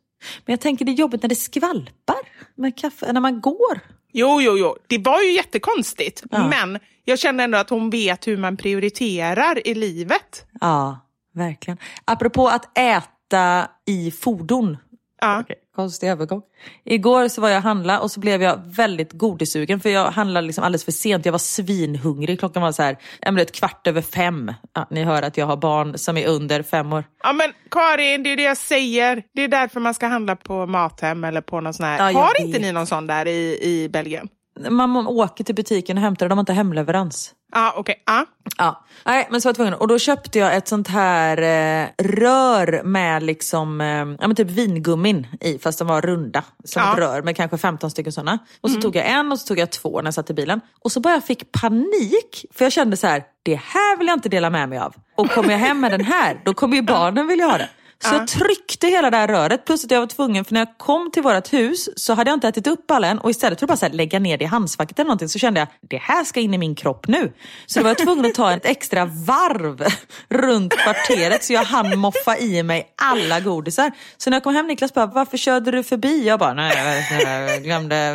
Speaker 3: Men jag tänker det är jobbigt när det skvalpar med kaffe, när man går.
Speaker 5: Jo, jo, jo. Det var ju jättekonstigt.
Speaker 3: Ja.
Speaker 5: Men jag kände ändå att hon vet hur man prioriterar i livet.
Speaker 3: Ja, verkligen. Apropå att äta i fordon.
Speaker 5: Ja.
Speaker 3: Okej, konstig övergång. Igår så var jag handla och så blev jag väldigt godisugen för jag handlade liksom alldeles för sent. Jag var svinhungrig. Klockan var så här, ett kvart över fem. Ja, ni hör att jag har barn som är under fem år.
Speaker 5: Ja men Karin, det är det jag säger. Det är därför man ska handla på Mathem eller på någon sån här.
Speaker 3: Ja,
Speaker 5: Har inte ni någon sån där i, i Belgien?
Speaker 3: Man åker till butiken och hämtar de har inte hemleverans.
Speaker 5: Ja, okej. Ja.
Speaker 3: Ja, nej men så var jag tvungen. Och då köpte jag ett sånt här eh, rör med liksom, eh, ja men typ vingummin i fast de var runda. Som
Speaker 5: Ja.
Speaker 3: ett rör med kanske 15 stycken sådana. Och så tog jag en och så tog jag två när jag satt i bilen. Och så bara jag fick panik för jag kände så här, det här vill jag inte dela med mig av. Och kommer jag hem med den här, då kommer ju barnen vilja ha det. Så jag tryckte hela det här röret plus att jag var tvungen, för när jag kom till vårt hus så hade jag inte ätit upp alla än och istället för att bara så här lägga ner det i handskfacket eller någonting så kände jag det här ska in i min kropp nu. Så då var jag tvungen att ta ett extra varv runt kvarteret så jag hann moffa i mig alla godisar. Så när jag kom hem Niklas bara, varför körde du förbi? Jag bara, nej jag- jag glömde.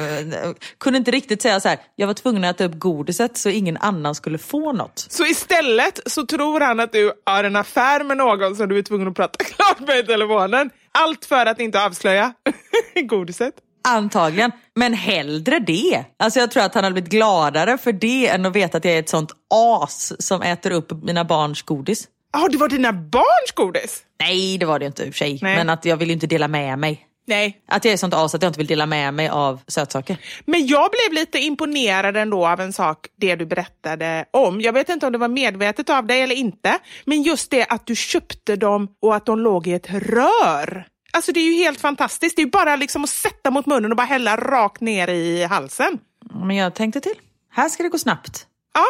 Speaker 3: Kunde inte riktigt säga så här, jag var tvungen att äta upp godiset så ingen annan skulle få något.
Speaker 5: Så istället så tror han att du har en affär med någon som du är tvungen att prata [LAUGHS] klart [LAUGHS] med i telefonen. Allt för att inte avslöja [LAUGHS] godiset.
Speaker 3: Antagligen, men hellre det. Alltså jag tror att han hade blivit gladare för det än att veta att jag är ett sånt as som äter upp mina barns godis.
Speaker 5: Ja, det var dina barns godis?
Speaker 3: Nej, det var det inte i och för sig.
Speaker 5: Nej.
Speaker 3: Men att jag vill inte dela med mig.
Speaker 5: Nej.
Speaker 3: Att jag är sånt as att jag inte vill dela med mig av sötsaker.
Speaker 5: Men jag blev lite imponerad ändå av en sak, det du berättade om. Jag vet inte om det var medvetet av dig eller inte, men just det att du köpte dem och att de låg i ett rör. Alltså det är ju helt fantastiskt. Det är ju bara liksom att sätta mot munnen och bara hälla rakt ner i halsen.
Speaker 3: Men jag tänkte till. Här ska det gå snabbt.
Speaker 5: Ja,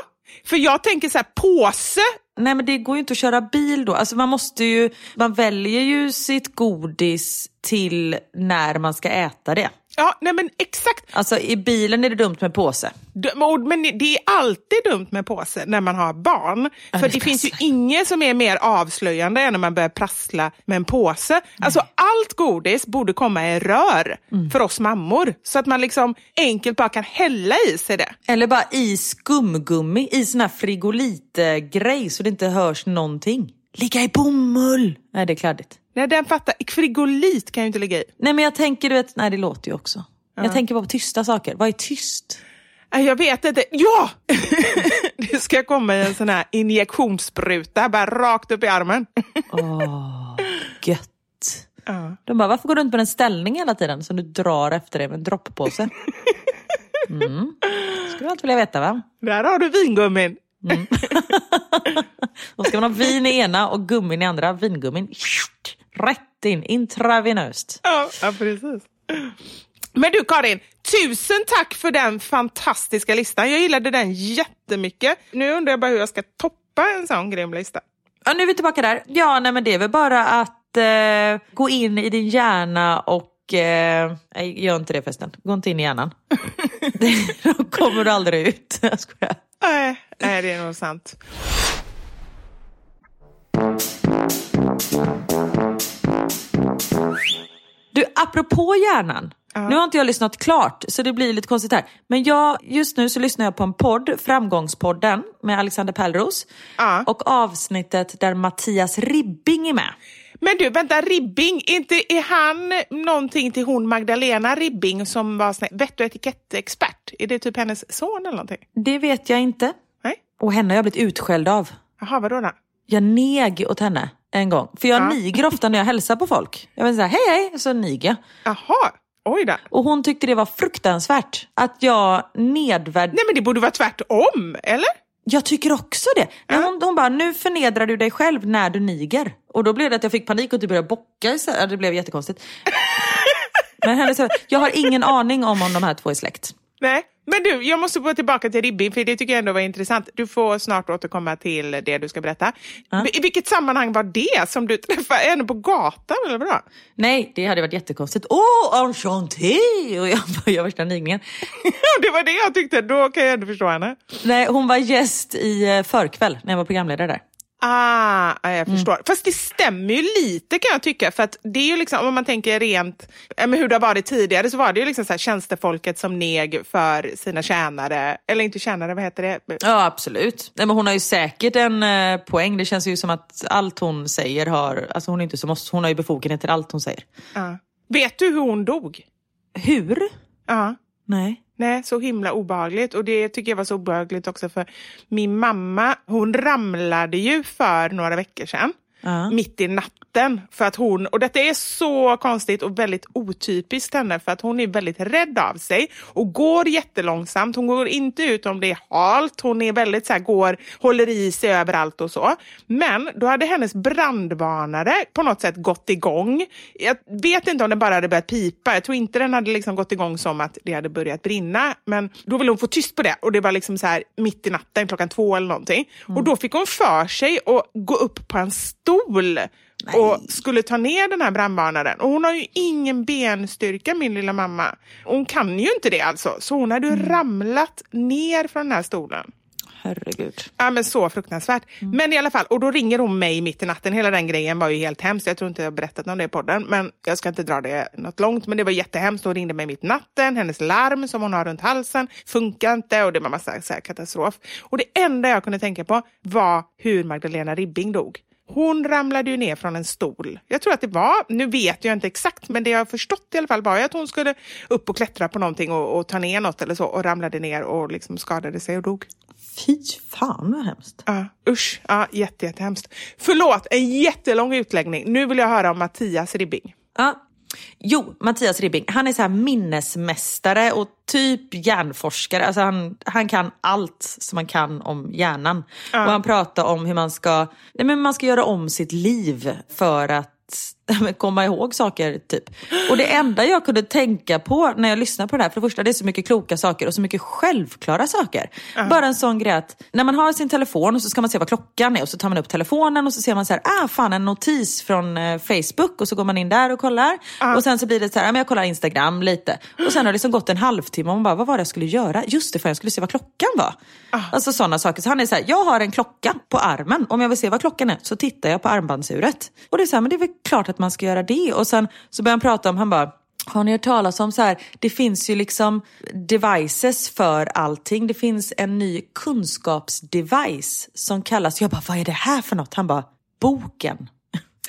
Speaker 5: för jag tänker så här, påse.
Speaker 3: Nej men det går ju inte att köra bil då. Alltså man måste ju, man väljer ju sitt godis till när man ska äta det.
Speaker 5: Ja, nej men exakt.
Speaker 3: Alltså i bilen är det dumt med påse.
Speaker 5: Men det är alltid dumt med påse när man har barn.
Speaker 3: Ja,
Speaker 5: För
Speaker 3: det
Speaker 5: det finns ju inget som är mer avslöjande än när man börjar prassla med en påse. Alltså allt godis borde komma i rör
Speaker 3: Mm.
Speaker 5: för oss mammor. Så att man liksom enkelt bara kan hälla i sig det.
Speaker 3: Eller bara i skumgummi, i sån här frigolitgrej så det inte hörs någonting. Ligga i bomull! Nej, det är kladdigt.
Speaker 5: Nej, den fattar. Frigolit kan jag ju inte lägga i.
Speaker 3: Nej, men jag tänker, du vet, nej det låter ju också. Jag tänker bara på tysta saker. Vad är tyst?
Speaker 5: Jag vet inte. Ja! [LAUGHS] det ska komma i en sån här injektionsspruta, bara rakt upp i armen.
Speaker 3: Gött. [LAUGHS]
Speaker 5: Ja.
Speaker 3: De bara, varför går du runt med en ställning hela tiden som du drar efter dig med en droppåse? [LAUGHS] Mm. Skulle du alltid vilja veta va?
Speaker 5: Där har du vingummin. [LAUGHS]
Speaker 3: Då ska man ha vin i ena och gummin i andra. Vingummin, rätt in, intravenöst.
Speaker 5: Ja, ja, precis. Men du Karin, tusen tack för den fantastiska listan. Jag gillade den jättemycket. Nu undrar jag bara hur jag ska toppa en sån grym lista.
Speaker 3: Ja, nu är vi tillbaka där. Ja, nej, men det är väl bara att eh, gå in i din hjärna och... Eh, nej, gör inte det förresten. Gå inte in i hjärnan. [LAUGHS] Då kommer du aldrig ut. Jag skojar.
Speaker 5: Nej, nej, det är nog sant.
Speaker 3: Du, apropå hjärnan. Nu har inte jag lyssnat klart så det blir lite konstigt här. Men jag, just nu så lyssnar jag på en podd, Framgångspodden med Alexander Pärlros.
Speaker 5: Ja.
Speaker 3: Och avsnittet där Mattias Ribbing är med.
Speaker 5: Men du, vänta, Ribbing, inte är han någonting till hon Magdalena Ribbing som var vett och etikettexpert? Är det typ hennes son eller någonting?
Speaker 3: Det vet jag inte.
Speaker 5: Nej?
Speaker 3: Och henne har jag blivit utskälld av.
Speaker 5: Jaha, vadå då?
Speaker 3: Jag neg åt henne en gång. För jag
Speaker 5: Ja.
Speaker 3: niger ofta när jag hälsar på folk. Jag vill säga hej hej, så niger jag.
Speaker 5: Jaha, oj då.
Speaker 3: Och hon tyckte det var fruktansvärt att jag nedvärd...
Speaker 5: Nej men det borde vara tvärtom, eller?
Speaker 3: Jag tycker också det. Men hon, hon bara, nu förnedrar du dig själv när du niger. Och då blev det att jag fick panik och typ började bocka. istället. Ja, Det blev jättekonstigt. [LAUGHS] Men henne, jag har ingen aning om om de här två är släkt.
Speaker 5: Nej. Men du, jag måste gå tillbaka till Ribbing för det tycker jag ändå var intressant. Du får snart återkomma till det du ska berätta. I vilket sammanhang var det som du träffade? Henne på gatan eller vadå?
Speaker 3: Nej, det hade varit jättekonstigt. Åh, oh, enchanté! Och jag började värsta nigningen. [LAUGHS]
Speaker 5: det var det jag tyckte, då kan jag ändå förstå henne.
Speaker 3: Nej, hon var gäst i eh, förkväll när jag var programledare där.
Speaker 5: Ah, ja,
Speaker 3: Mm.
Speaker 5: jag förstår. Fast det stämmer ju lite kan jag tycka. För att det är ju liksom, om man tänker rent men hur det har varit tidigare så var det ju liksom så här, tjänstefolket som neg för sina tjänare. Eller inte tjänare, vad heter det?
Speaker 3: Ja, absolut. Nej, men hon har ju säkert en eh, poäng. Det känns ju som att allt hon säger har... Alltså hon är inte oss. Hon har ju befogenhet till allt hon säger.
Speaker 5: Ja. Vet du hur hon dog?
Speaker 3: Hur?
Speaker 5: Ja.
Speaker 3: Nej.
Speaker 5: Nej, så himla obehagligt. Och det tycker jag var så obehagligt också för min mamma, hon ramlade ju för några veckor sedan.
Speaker 3: Ja.
Speaker 5: Mitt i natten. För att hon, och detta är så konstigt och väldigt otypiskt henne för att hon är väldigt rädd av sig och går jättelångsamt. Hon går inte ut om det är halt. Hon är väldigt så här, går, håller i sig överallt och så. Men då hade hennes brandvarnare på något sätt gått igång. Jag vet inte om den bara hade börjat pipa. Jag tror inte den hade liksom gått igång som att det hade börjat brinna. Men då ville hon få tyst på det och det var liksom så här mitt i natten klockan två eller någonting. Och då fick hon för sig att gå upp på en stol och skulle ta ner den här brandvarnaren. Och hon har ju ingen benstyrka min lilla mamma. Hon kan ju inte det alltså. Så hon hade ju ramlat ner från den här stolen.
Speaker 3: Herregud.
Speaker 5: Ja men så fruktansvärt. Men i alla fall, och då ringer hon mig mitt i natten. Hela den grejen var ju helt hemskt. Jag tror inte jag har berättat om det i podden. Men jag ska inte dra det något långt. Men det var jättehemskt. Hon ringde mig mitt i natten. Hennes larm som hon har runt halsen funkar inte. Och det var massa så katastrof. Och det enda jag kunde tänka på var hur Magdalena Ribbing dog. Hon ramlade ju ner från en stol. Jag tror att det var, nu vet jag inte exakt, men det jag har förstått i alla fall var att hon skulle upp och klättra på någonting och, och ta ner något eller så och ramlade ner och liksom skadade sig och dog.
Speaker 3: Fy fan vad hemskt.
Speaker 5: Ja, usch. Ja, jätte, jättehemskt. Förlåt, en jättelång utläggning. Nu vill jag höra om Mattias Ribbing.
Speaker 3: Ja. Jo, Mattias Ribbing, han är så här minnesmästare och typ hjärnforskare. Alltså han, han kan allt som man kan om hjärnan. Och han pratar om hur man ska, nej men man ska göra om sitt liv för att [LAUGHS] komma ihåg saker typ. Och det enda jag kunde tänka på när jag lyssnade på det här, för det första det är så mycket kloka saker och så mycket självklara saker. Bara en sån grej att när man har sin telefon och så ska man se vad klockan är och så tar man upp telefonen och så ser man så här, ah fan en notis från eh, Facebook och så går man in där och kollar. Och sen så blir det så här, ah, men jag kollar Instagram lite. Och sen har det liksom gått en halvtimme och man bara, vad var det jag skulle göra? Just det, för jag skulle se vad klockan var. Alltså sådana saker. Så han är så här, jag har en klocka på armen. Om jag vill se vad klockan är så tittar jag på armbandsuret. Och det är så här, men det är väl klart att man ska göra det. Och sen så börjar han prata om, han bara, har ni hört talas om så här, det finns ju liksom devices för allting. Det finns en ny kunskapsdevice som kallas, jag bara, vad är det här för något? Han bara, boken.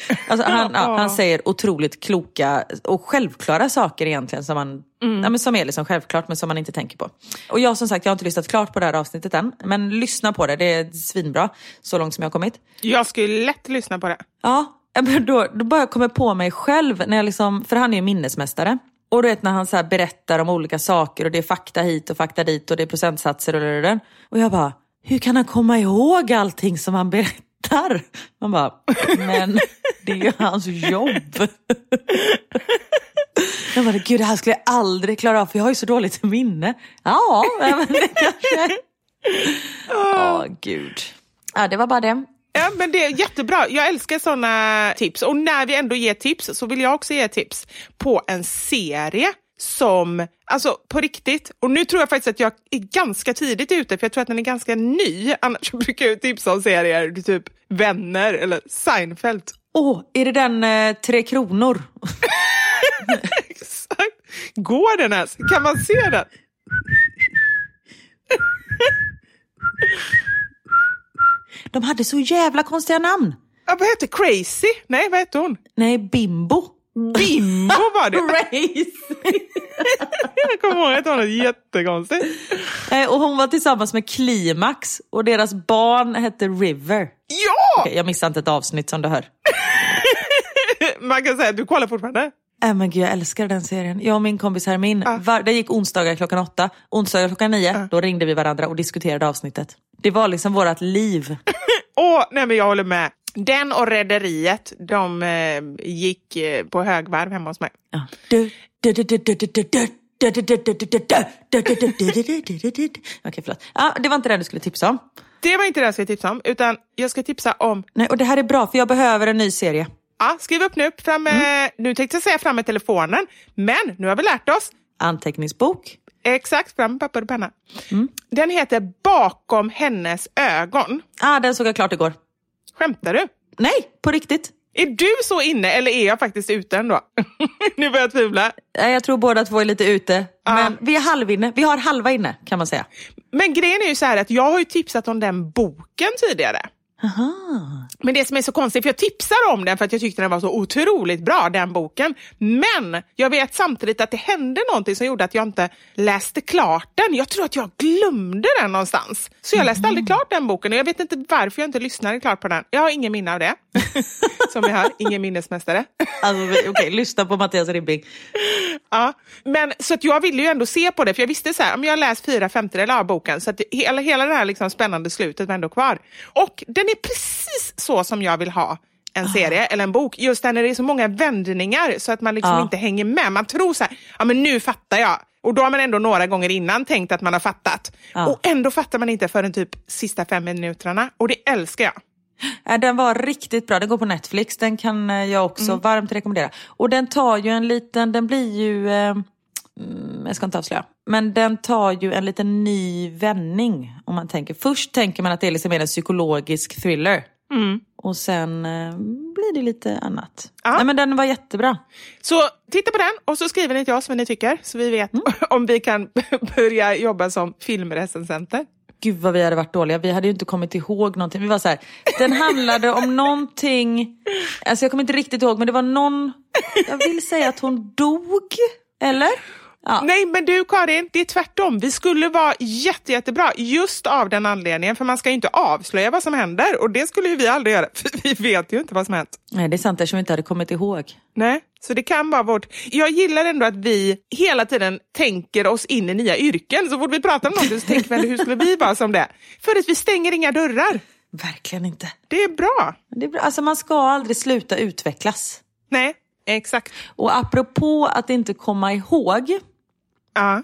Speaker 3: [LAUGHS] Alltså han, ja, han säger otroligt kloka och självklara saker egentligen som, man, ja, men som är liksom självklart men som man inte tänker på. Och jag som sagt, jag har inte lyssnat klart på det här avsnittet än. Men lyssna på det, det är svinbra så långt som jag har kommit.
Speaker 5: Jag skulle lätt lyssna på det.
Speaker 3: Ja, då, då bara jag kommer på mig själv, när jag liksom, för han är ju minnesmästare. Och du vet när han så berättar om olika saker och det är fakta hit och fakta dit och det är procentsatser och det, det. Och jag bara, hur kan han komma ihåg allting som han berättar? Man bara, men det är ju hans jobb. Jag bara, gud det här skulle jag aldrig klara av för jag har ju så dåligt minne. Ja, men det kanske... [LAUGHS] Ja, gud. Ja, det var bara det.
Speaker 5: Ja, men det är jättebra. Jag älskar såna tips. Och när vi ändå ger tips så vill jag också ge tips på en serie som, alltså på riktigt, och nu tror jag faktiskt att jag är ganska tidigt ute för jag tror att den är ganska ny. Annars [LAUGHS] brukar jag tipsa om serier, typ Vänner eller Seinfeld.
Speaker 3: Åh, är det den eh, Tre Kronor?
Speaker 5: Exakt. Går den ens? Kan man se den? [LAUGHS]
Speaker 3: De hade så jävla konstiga namn.
Speaker 5: Ja, vad heter Crazy? Nej, vad heter hon?
Speaker 3: Nej, Bimbo.
Speaker 5: Bimbo [LAUGHS] var det.
Speaker 3: Race. [LAUGHS]
Speaker 5: Jag kommer ihåg att det var något jättekonstigt.
Speaker 3: Eh, och hon var tillsammans med Klimax och deras barn hette River.
Speaker 5: Ja!
Speaker 3: Okej, jag missade inte ett avsnitt som du hör. [LAUGHS]
Speaker 5: Man kan säga att du kollar fortfarande.
Speaker 3: Äh, men gud, jag älskar den serien. Jag och min kompis Hermin, var, det gick onsdagar klockan åtta. Onsdagar klockan nio, då ringde vi varandra och diskuterade avsnittet. Det var liksom vårt liv.
Speaker 5: Åh, nej men jag håller med. Den och Rederiet, de eh, gick eh, på högvarv hemma hos mig.
Speaker 3: Ja. Okej, förlåt. Ja, det var inte det du skulle tipsa om.
Speaker 5: Det var inte det jag skulle tipsa om, utan jag ska tipsa om...
Speaker 3: Nej, och det här är bra, för jag behöver en ny serie.
Speaker 5: Ja, skriv upp nu. Fram med, Nu tänkte jag säga fram med telefonen, men nu har vi lärt oss.
Speaker 3: Anteckningsbok.
Speaker 5: Exakt, fram med papper och penna. Den heter Bakom hennes ögon.
Speaker 3: Ah, den såg jag klart igår.
Speaker 5: Skämtar du?
Speaker 3: Nej, på riktigt.
Speaker 5: Är du så inne eller är jag faktiskt ute ändå? [LAUGHS] nu börjar jag tvivla.
Speaker 3: Jag tror båda två är lite ute.
Speaker 5: Ja.
Speaker 3: Men vi är halvinne. Vi har halva inne kan man säga.
Speaker 5: Men grejen är ju så här att jag har ju tipsat om den boken tidigare.
Speaker 3: Aha.
Speaker 5: Men det som är så konstigt, för jag tipsar om den för att jag tyckte den var så otroligt bra, den boken. Men jag vet samtidigt att det hände någonting som gjorde att jag inte läste klart den. Jag tror att jag glömde den någonstans. Så jag läste aldrig klart den boken och jag vet inte varför jag inte lyssnade klart på den. Jag har ingen minne av det. [LAUGHS] som vi hör, ingen minnesmästare.
Speaker 3: Alltså, Okej, lyssna på Mattias Ribbing.
Speaker 5: Ja, men så att jag ville ju ändå se på det, för jag visste så här, om jag läst fyra femtedelar av boken, så att det- hela, hela det här liksom spännande slutet var ändå kvar. Och den är precis så som jag vill ha en serie eller en bok, just där när det är så många vändningar så att man liksom
Speaker 3: Ja.
Speaker 5: inte hänger med. Man tror så här, ja men nu fattar jag. Och då har man ändå några gånger innan tänkt att man har fattat.
Speaker 3: Ja.
Speaker 5: Och ändå fattar man inte förrän typ sista fem minuterna. Och det älskar jag.
Speaker 3: Äh, Den var riktigt bra. Den går på Netflix. Den kan eh, jag också varmt rekommendera. Och den tar ju en liten, den blir ju, eh, mm, jag ska inte avslöja, men den tar ju en liten ny vändning. Om man tänker. Först tänker man att det är liksom en psykologisk thriller. Och sen eh, blir det lite annat.
Speaker 5: Ja.
Speaker 3: Nej, men den var jättebra.
Speaker 5: Så titta på den och så skriver ni till oss vad ni tycker så vi vet [LAUGHS] om vi kan [LAUGHS] börja jobba som filmrecensenter.
Speaker 3: Gud vad vi hade varit dåliga. Vi hade ju inte kommit ihåg någonting. Vi var så här, den handlade om någonting, alltså jag kommer inte riktigt ihåg, men det var någon, jag vill säga att hon dog, eller? Ja.
Speaker 5: Nej, men du Karin, det är tvärtom. Vi skulle vara jätte, jättebra just av den anledningen, för man ska ju inte avslöja vad som händer och det skulle ju vi aldrig göra, för vi vet ju inte vad som hänt.
Speaker 3: Nej, det är sant eftersom vi inte hade kommit ihåg.
Speaker 5: Nej, så det kan vara vårt... Jag gillar ändå att vi hela tiden tänker oss in i nya yrken. Så fort vi pratar om någonting så tänker vi, "Eller hur skulle vi vara som det? För att vi stänger inga dörrar.
Speaker 3: Verkligen inte.
Speaker 5: Det är bra.
Speaker 3: Det är bra. Alltså man ska aldrig sluta utvecklas.
Speaker 5: Nej, exakt.
Speaker 3: Och apropå att inte komma ihåg.
Speaker 5: Ja.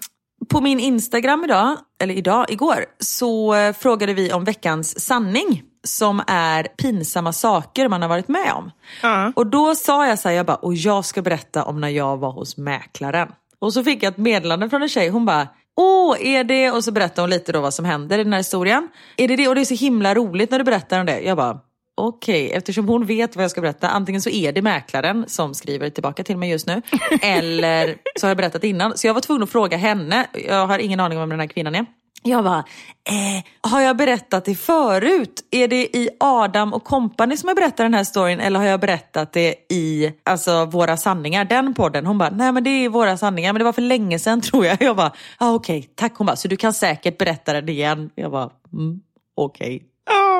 Speaker 3: På min Instagram idag, eller idag, igår, så eh, frågade vi om veckans sanning. Som är pinsamma saker man har varit med om.
Speaker 5: Ja.
Speaker 3: Och då sa jag så här, jag bara, och jag ska berätta om när jag var hos mäklaren. Och så fick jag ett meddelande från en tjej, hon bara, åh, är det, och så berättade hon lite då vad som händer i den här historien. Är det det? Och det är så himla roligt när du berättar om det. Jag bara, okej, eftersom hon vet vad jag ska berätta, antingen så är det mäklaren som skriver tillbaka till mig just nu, [LAUGHS] eller så har jag berättat innan. Så jag var tvungen att fråga henne, jag har ingen aning om vem den här kvinnan är. Jag bara, eh, har jag berättat det förut? Är det i Adam och Company som jag berättar den här storyn eller har jag berättat det i alltså, Våra sanningar, den podden? Hon bara, nej men det är Våra sanningar, men det var för länge sedan [LAUGHS] tror jag. Jag bara, ah, okej, tack. Hon bara, så du kan säkert berätta den igen. Jag bara, mm, okej.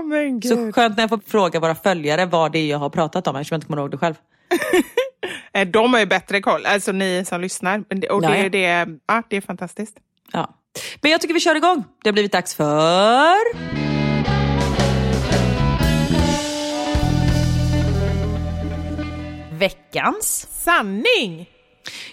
Speaker 5: Men gud.
Speaker 3: Så skönt när jag får fråga våra följare vad det är jag har pratat om eftersom jag inte kommer ihåg det själv. [LAUGHS]
Speaker 5: Eh, De har ju bättre koll, alltså ni som lyssnar. Och det,
Speaker 3: Ja,
Speaker 5: är
Speaker 3: ja.
Speaker 5: det, ja, det är fantastiskt.
Speaker 3: Ja. Men jag tycker vi kör igång. Det har blivit dags för... Veckans.
Speaker 5: Sanning!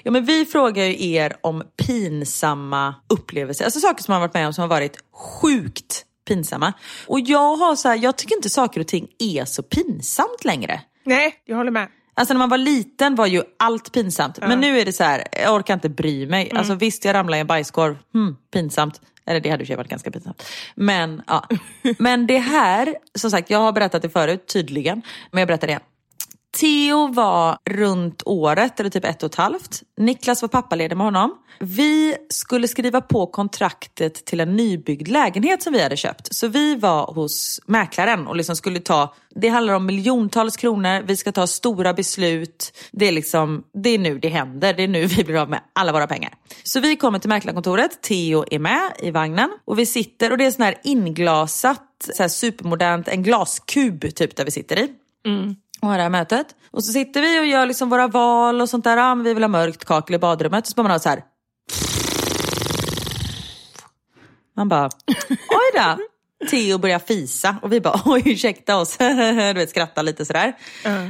Speaker 3: Ja, men vi frågar ju er om pinsamma upplevelser. Alltså saker som man varit med om som har varit sjukt pinsamma. Och jag har så här, jag tycker inte saker och ting är så pinsamt längre.
Speaker 5: Nej, jag håller med.
Speaker 3: Alltså när man var liten var ju allt pinsamt. Men nu är det så här, jag orkar inte bry mig. Alltså visst, jag ramlade i en bajskorv. Hmm, pinsamt. Eller det hade sig varit ganska pinsamt. Men, ja. [LAUGHS] men det här, som sagt, jag har berättat det förut, tydligen. Men jag berättar det igen. Theo var runt året, eller typ ett och ett halvt. Niklas var pappaledig med honom. Vi skulle skriva på kontraktet till en nybyggd lägenhet som vi hade köpt. Så vi var hos mäklaren och liksom skulle ta, det handlar om miljontals kronor, vi ska ta stora beslut. Det är, liksom, det är nu det händer, det är nu vi blir av med alla våra pengar. Så vi kommer till mäklarkontoret, Theo är med i vagnen och vi sitter och det är sån här inglasat, så här supermodernt, en glaskub typ där vi sitter i. Mm. Och har det här mötet. Och så sitter vi och gör liksom våra val och sånt där. Ja, men vi vill ha mörkt kakel i badrummet. Och så bara man ha så här. Man bara, oj då. Theo börjar fisa och vi bara, [LAUGHS] oj ursäkta oss. [LAUGHS] du vet, skrattar lite sådär.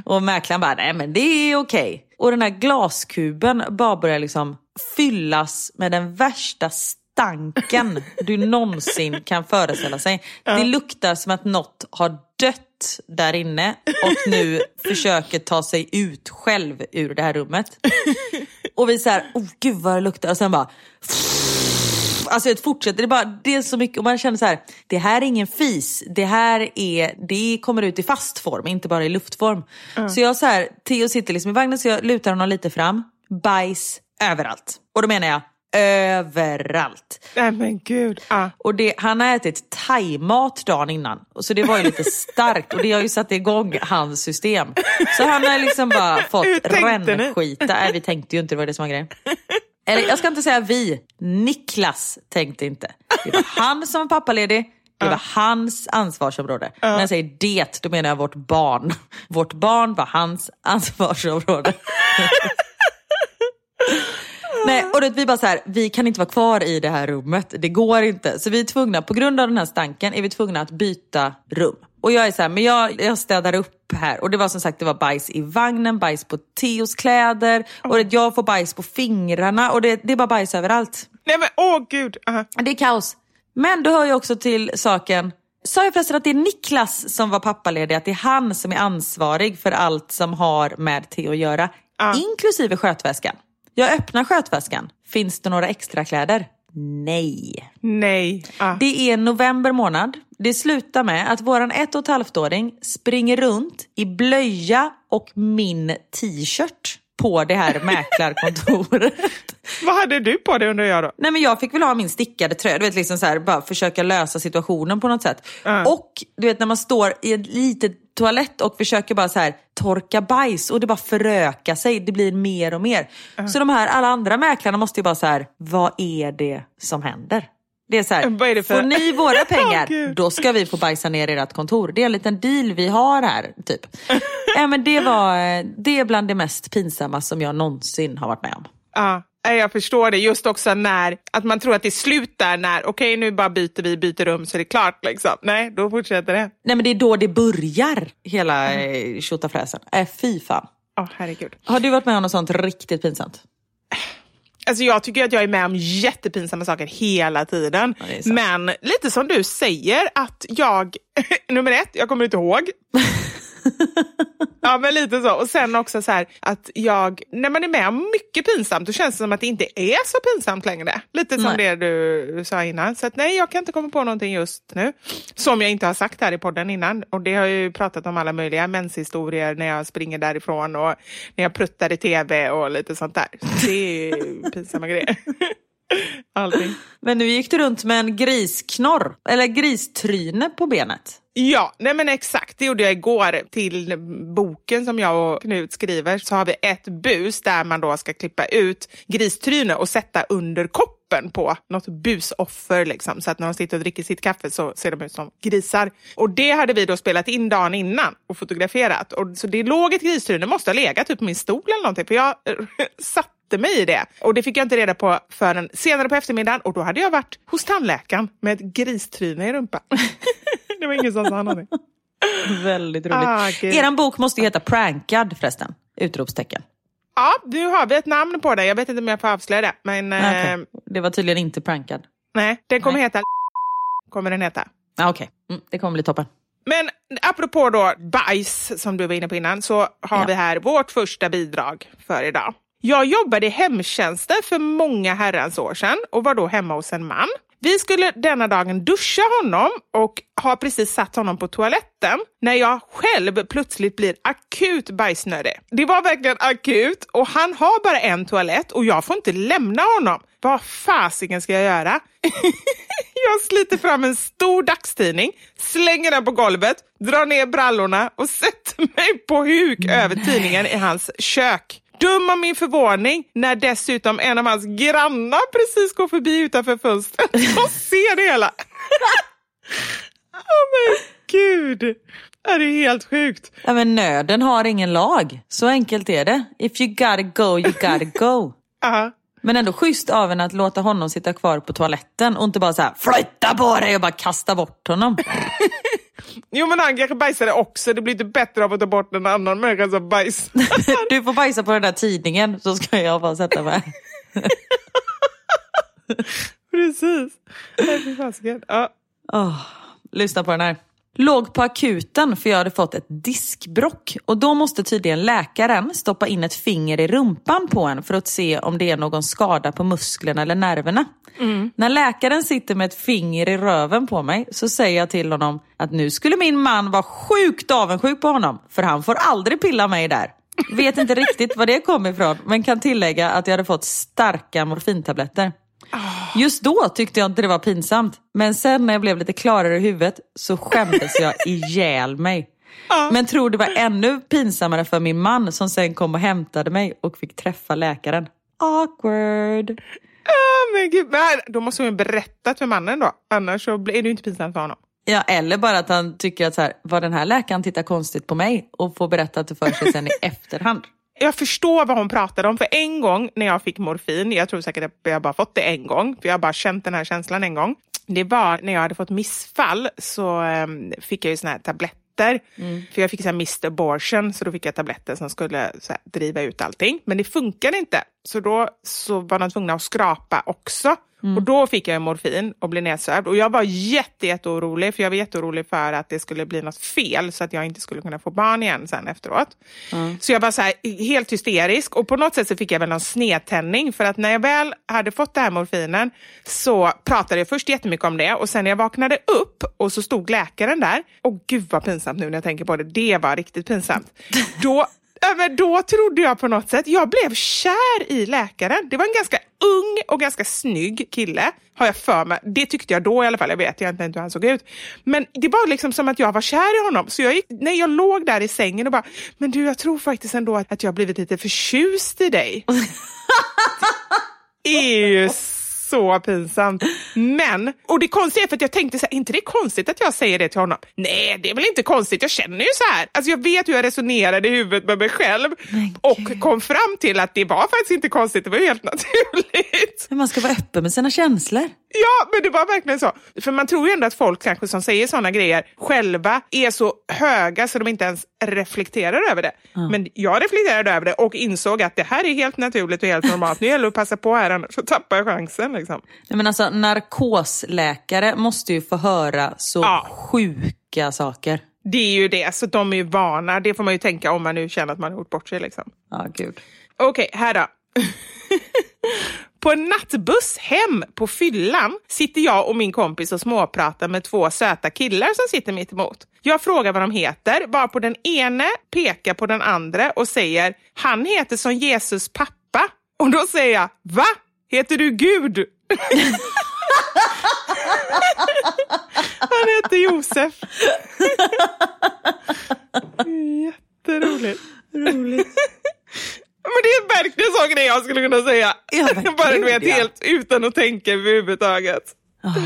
Speaker 3: Och mäklaren bara, nej men det är okej. Och den här glaskuben bara börjar liksom fyllas med den värsta stanken du någonsin kan föreställa sig. Det luktar som att något har dött där inne och nu [LAUGHS] försöker ta sig ut själv ur det här rummet. Och vi såhär, oh gud vad det luktar. Och sen bara Alltså det fortsätter, det är, bara, det är så mycket och man känner så här, det här är ingen fis, det här är, det kommer ut i fast form, inte bara i luftform. Så jag så här, Theo sitter liksom i vagnen så jag lutar honom lite fram, bajs överallt. Och då menar jag överallt.
Speaker 5: Nej men gud. Ah.
Speaker 3: Och det, han har ätit thaimat dagen innan, så det var ju lite [LAUGHS] starkt och det har ju satt igång hans system. Så han har liksom bara fått rännskita. Nej vi tänkte ju inte, det var det som var grejen. Eller jag ska inte säga vi, Niklas tänkte inte. Det var han som var pappaledig, det var hans ansvarsområde. När jag säger det, då menar jag vårt barn. Vårt barn var hans ansvarsområde. [LAUGHS] Nej, och det, vi bara så här, vi kan inte vara kvar i det här rummet. Det går inte. Så vi är tvungna, på grund av den här stanken, är vi tvungna att byta rum. Och jag är så här, men jag, jag städar upp här. Och det var som sagt, det var bajs i vagnen, bajs på Theos kläder. Och det, jag får bajs på fingrarna. Och det, det är bara bajs överallt.
Speaker 5: Nej men åh gud. Ah.
Speaker 3: Det är kaos. Men det hör ju också till saken. Sa jag förresten att det är Niklas som var pappaledig, att det är han som är ansvarig för allt som har med Theo att göra. Inklusive skötväskan. Jag öppnar skötväskan. Finns det några extra kläder? Nej.
Speaker 5: Nej. Ah.
Speaker 3: Det är november månad. Det slutar med att våran ett och ett halvt-åring springer runt i blöja och min t-shirt på det här mäklarkontoret. [LAUGHS]
Speaker 5: Vad hade du på dig undrar jag då?
Speaker 3: Nej men jag fick väl ha min stickade tröja, du vet liksom så här, bara försöka lösa situationen på något sätt. Och du vet när man står i en liten toalett och försöker bara så här torka bajs och det bara förökar sig, det blir mer och mer. Så de här alla andra mäklarna måste ju bara så här, vad är det som händer? Det är så här, [LAUGHS]
Speaker 5: Vad är det för-
Speaker 3: får ni våra [LAUGHS] pengar,
Speaker 5: Gud.
Speaker 3: då ska vi få bajsa ner ert kontor. Det är en liten deal vi har här, typ. ja, men det, var, eh, det är bland det mest pinsamma som jag någonsin har varit med om.
Speaker 5: Ja, jag förstår det. Just också när att man tror att det är slut där när okej nu bara byter vi, byter rum så är det klart. Liksom. Nej, då fortsätter det.
Speaker 3: Nej men det är då det börjar, hela mm. tjotafräsen. Äh, fy fan.
Speaker 5: Åh herregud.
Speaker 3: Har du varit med om något sånt riktigt pinsamt?
Speaker 5: Alltså jag tycker att jag är med om jättepinsamma saker hela tiden.
Speaker 3: Ja.
Speaker 5: Men lite som du säger att jag, [LAUGHS] nummer ett, jag kommer inte ihåg. [LAUGHS] ja men lite så. Och sen också så här att jag, när man är med om mycket pinsamt då känns det som att det inte är så pinsamt längre. Lite som
Speaker 3: Nej.
Speaker 5: det du sa innan. Så att nej, jag kan inte komma på någonting just nu. Som jag inte har sagt här i podden innan. Och det har jag ju pratat om alla möjliga menshistorier när jag springer därifrån och när jag pruttar i tv och lite sånt där. Det är pinsamma grejer. [LAUGHS] Allting. [LAUGHS]
Speaker 3: Men nu gick du runt med en grisknorr, eller gristryne på benet.
Speaker 5: Ja, nej men exakt. Det gjorde jag igår till boken som jag och Knut skriver. Så har vi ett bus där man då ska klippa ut gristryne och sätta under koppen på något busoffer. Liksom. Så att när de sitter och dricker sitt kaffe så ser de ut som grisar. Och det hade vi då spelat in dagen innan och fotograferat. Och, så det låg ett gristryne, måste ha legat typ på min stol eller någonting. För jag [LAUGHS] satte mig i det. Och det fick jag inte reda på förrän senare på eftermiddagen. Och då hade jag varit hos tandläkaren med ett gristryne i rumpan. [LAUGHS] det var ingen som sa någonting.
Speaker 3: Väldigt roligt.
Speaker 5: Ah.
Speaker 3: Eran bok måste ju heta Prankad förresten. Utropstecken.
Speaker 5: Ja, nu har vi ett namn på den. Jag vet inte om jag får avslöja det. Men
Speaker 3: Ah, okej.
Speaker 5: eh,
Speaker 3: Det var tydligen inte prankad.
Speaker 5: nej, den kommer
Speaker 3: Nej.
Speaker 5: heta [LAUGHS] kommer den heta.
Speaker 3: Ah, Okej, mm, det kommer bli toppen.
Speaker 5: Men apropå då bajs som du var inne på innan så har
Speaker 3: Ja.
Speaker 5: vi här vårt första bidrag för idag. Jag jobbade i hemtjänsten för många herrans år sedan och var då hemma hos en man. Vi skulle denna dagen duscha honom och har precis satt honom på toaletten när jag själv plötsligt blir akut bajsnödig. Det var verkligen akut och han har bara en toalett och jag får inte lämna honom. Vad fasiken ska jag göra? [LAUGHS] jag sliter fram en stor dagstidning, slänger den på golvet, drar ner brallorna och [LAUGHS] sätter mig på huk över tidningen i hans kök. Dum av min förvåning när dessutom en av hans grannar precis går förbi utanför fönstret [LAUGHS] och ser det hela. Oh, men gud! Det är helt sjukt.
Speaker 3: Ja, men nöden har ingen lag. Så enkelt är det. If you gotta go, you gotta go. [LAUGHS]
Speaker 5: uh
Speaker 3: Men ändå schysst av en att låta honom sitta kvar på toaletten och inte bara så här flytta på dig och bara kasta bort honom. [LAUGHS]
Speaker 5: jo men han kanske bajsade också, det blir inte bättre av att ta bort en annan människa som bajsar. [LAUGHS]
Speaker 3: du får bajsa på den där tidningen så ska jag bara sätta mig. [LAUGHS]
Speaker 5: Precis. Ja.
Speaker 3: Oh, lyssna på den här. Låg på akuten för jag hade fått ett diskbrock och då måste tydligen läkaren stoppa in ett finger i rumpan på en för att se om det är någon skada på musklerna eller nerverna. Mm. När läkaren sitter med ett finger i röven på mig så säger jag till honom att nu skulle min man vara sjukt avundsjuk på honom för han får aldrig pilla mig där. Vet inte riktigt var det kom ifrån men kan tillägga att jag hade fått starka morfintabletter. Just då tyckte jag inte det var pinsamt. Men sen när jag blev lite klarare i huvudet så skämdes jag ihjäl mig. Men tror det var ännu pinsammare för min man som sen kom och hämtade mig och fick träffa läkaren. Awkward.
Speaker 5: Oh, men gud. Då måste hon berätta för mannen då. Annars så är det ju inte pinsamt för honom.
Speaker 3: Ja, eller bara att han tycker att så här, var den här läkaren tittar konstigt på mig och får berätta det för sig sen i [LAUGHS] efterhand
Speaker 5: jag förstår vad hon pratade om. För en gång när jag fick morfin, jag tror säkert att jag bara fått det en gång, för jag har bara känt den här känslan en gång. Det var när jag hade fått missfall så um, fick jag ju såna här tabletter. Mm. För jag fick så här missed abortion, så då fick jag tabletter som skulle här, driva ut allting. Men det funkade inte. Så då så var de tvungna att skrapa också. Mm. Och då fick jag morfin och blev nedsövd. Och jag var jätte, jätte orolig, för jag var jätteorolig för att det skulle bli något fel så att jag inte skulle kunna få barn igen sen efteråt. Mm. Så jag var så här, helt hysterisk och på något sätt så fick jag väl någon snedtändning för att när jag väl hade fått det här morfinen så pratade jag först jättemycket om det och sen när jag vaknade upp och så stod läkaren där. Och gud vad pinsamt nu när jag tänker på det. Det var riktigt pinsamt. [LAUGHS] Då men då trodde jag på något sätt, jag blev kär i läkaren. Det var en ganska ung och ganska snygg kille, har jag för mig. Det tyckte jag då i alla fall, jag vet jag inte hur han såg ut. Men det var liksom som att jag var kär i honom. Så jag gick, när jag låg där i sängen och bara, men du jag tror faktiskt ändå att, att jag har blivit lite förtjust i dig. [LAUGHS] det är ju så pinsamt. Men, och det konstiga är för att jag tänkte så här, inte det är konstigt att jag säger det till honom? Nej, det är väl inte konstigt, jag känner ju så här. Alltså jag vet hur jag resonerade i huvudet med mig själv och kom fram till att det var faktiskt inte konstigt, det var ju helt naturligt.
Speaker 3: Men man ska vara öppen med sina känslor.
Speaker 5: Ja, men det var verkligen så. För man tror ju ändå att folk kanske som säger sådana grejer själva är så höga så de inte ens reflekterar över det. Mm. Men jag reflekterade över det och insåg att det här är helt naturligt och helt normalt. Nu gäller det att passa på här annars så tappar jag chansen. Liksom.
Speaker 3: Nej, men alltså, narkosläkare måste ju få höra så ja. sjuka saker.
Speaker 5: Det är ju det, så de är ju vana. Det får man ju tänka om man nu känner att man har gjort bort sig. Liksom.
Speaker 3: Ja, gud.
Speaker 5: Okej, okay, här då. [LAUGHS] På en nattbuss hem på fyllan sitter jag och min kompis och småpratar med två söta killar som sitter mitt emot. Jag frågar vad de heter, bara på den ene pekar på den andra och säger han heter som Jesus pappa. Och då säger jag, va? Heter du Gud? Han heter Josef. [LAUGHS] Jätteroligt.
Speaker 3: Roligt.
Speaker 5: Men det är verkligen så grej jag skulle kunna säga. Ja, Bara du vet, ja. helt utan att tänka överhuvudtaget.
Speaker 3: Oh.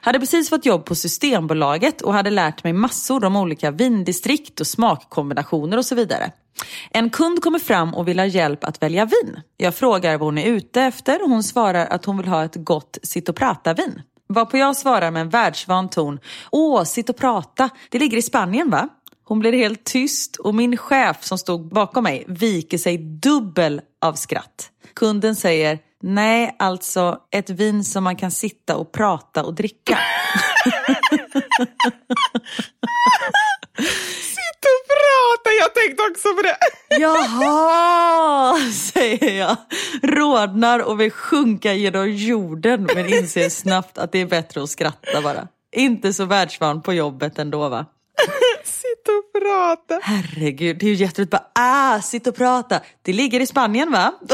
Speaker 3: Hade precis fått jobb på Systembolaget och hade lärt mig massor om olika vindistrikt och smakkombinationer och så vidare. En kund kommer fram och vill ha hjälp att välja vin. Jag frågar vad hon är ute efter och hon svarar att hon vill ha ett gott sitt och prata-vin. Varpå jag svarar med en världsvan ton. Åh, sitt och prata, det ligger i Spanien va? Hon blir helt tyst och min chef som stod bakom mig viker sig dubbel av skratt. Kunden säger Nej, alltså ett vin som man kan sitta och prata och dricka. [LAUGHS]
Speaker 5: Sitta och prata, jag tänkte också på det. [LAUGHS]
Speaker 3: Jaha, säger jag. rodnar och vill sjunka genom jorden men inser snabbt att det är bättre att skratta bara. Inte så världsvan på jobbet ändå va? [LAUGHS]
Speaker 5: Sitta och prata.
Speaker 3: Herregud, det är ju jätteroligt bara ah, sitta och prata. Det ligger i Spanien va? [LAUGHS]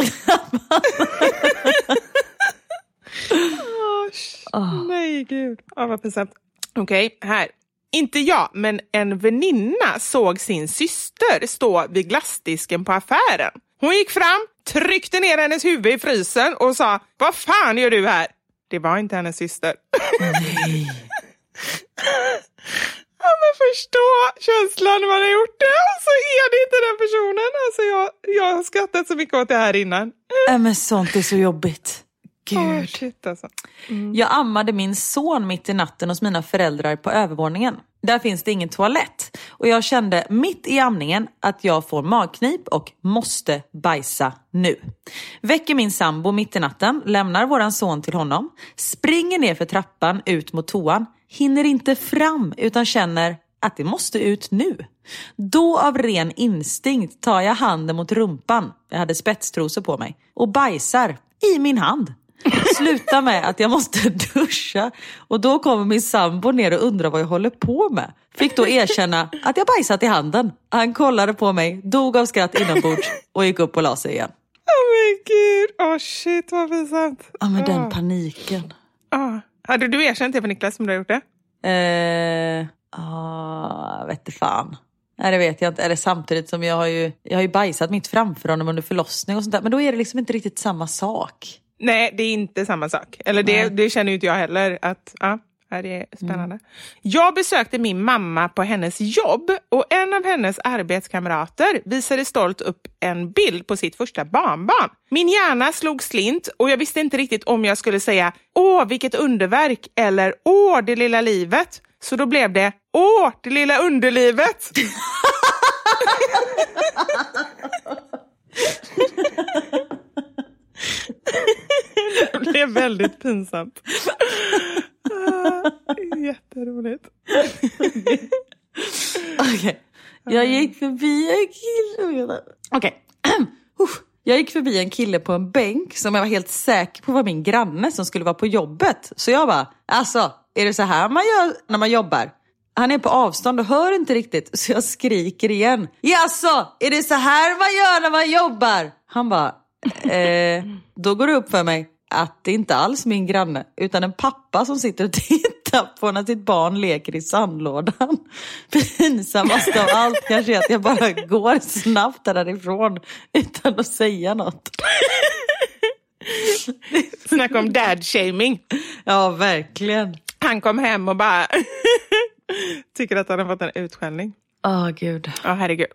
Speaker 5: Oh, Nej, gud. Oh, vad pinsamt. Okej, okay, här. Inte jag, men en väninna såg sin syster stå vid glassdisken på affären. Hon gick fram, tryckte ner hennes huvud i frysen och sa Vad fan gör du här? Det var inte hennes syster.
Speaker 3: Nej. [LAUGHS]
Speaker 5: ja, men förstå känslan när man har gjort det och så är det inte den personen. Alltså jag, jag har skrattat så mycket åt det här innan.
Speaker 3: Ja, men sånt är så jobbigt. Gud.
Speaker 5: Oh, shit alltså.
Speaker 3: mm. Jag ammade min son mitt i natten hos mina föräldrar på övervåningen. Där finns det ingen toalett och jag kände mitt i amningen att jag får magknip och måste bajsa nu. Väcker min sambo mitt i natten, lämnar våran son till honom, springer ner för trappan ut mot toan, hinner inte fram utan känner att det måste ut nu. Då av ren instinkt tar jag handen mot rumpan, jag hade spetstrosor på mig, och bajsar i min hand. Sluta med att jag måste [LAUGHS] duscha och då kommer min sambo ner och undrar vad jag håller på med. Fick då erkänna att jag bajsat i handen. Han kollade på mig, dog av skratt inombords och gick upp och la sig igen.
Speaker 5: Oh men gud, åh oh, shit vad pinsamt.
Speaker 3: Ja men den paniken.
Speaker 5: Oh. Hade du erkänt det för Niklas som du har gjort det?
Speaker 3: Eh, ah, jag vet inte fan. Nej det vet jag inte. Eller samtidigt som jag har ju, jag har ju bajsat mitt framför honom under förlossning och sånt där. Men då är det liksom inte riktigt samma sak.
Speaker 5: Nej, det är inte samma sak. Eller det, det känner ju inte jag heller. att ja, Det är spännande. Mm. Jag besökte min mamma på hennes jobb och en av hennes arbetskamrater visade stolt upp en bild på sitt första barnbarn. Min hjärna slog slint och jag visste inte riktigt om jag skulle säga åh, vilket underverk eller åh, det lilla livet. Så då blev det åh, det lilla underlivet. [LAUGHS] [LAUGHS] [LAUGHS] det blev väldigt pinsamt. Ah, jätteroligt. [LAUGHS]
Speaker 3: Okej, okay. jag gick förbi en kille. Okej. [CLEARS THROAT] Okay. Jag gick förbi en kille på en bänk som jag var helt säker på var min granne som skulle vara på jobbet. Så jag bara, alltså, är det så här man gör när man jobbar? Han är på avstånd och hör inte riktigt så jag skriker igen. Jaså, alltså, är det så här man gör när man jobbar? Han bara, eh, då går det upp för mig att det inte alls är min granne utan en pappa som sitter och [LAUGHS] tittar på när sitt barn leker i sandlådan. Pinsammast av allt kanske är att jag bara går snabbt därifrån utan att säga något.
Speaker 5: Snacka om dad-shaming.
Speaker 3: Ja, verkligen.
Speaker 5: Han kom hem och bara [LAUGHS] tycker att han har fått en utskällning.
Speaker 3: Åh, oh, gud.
Speaker 5: Ja, oh, herregud.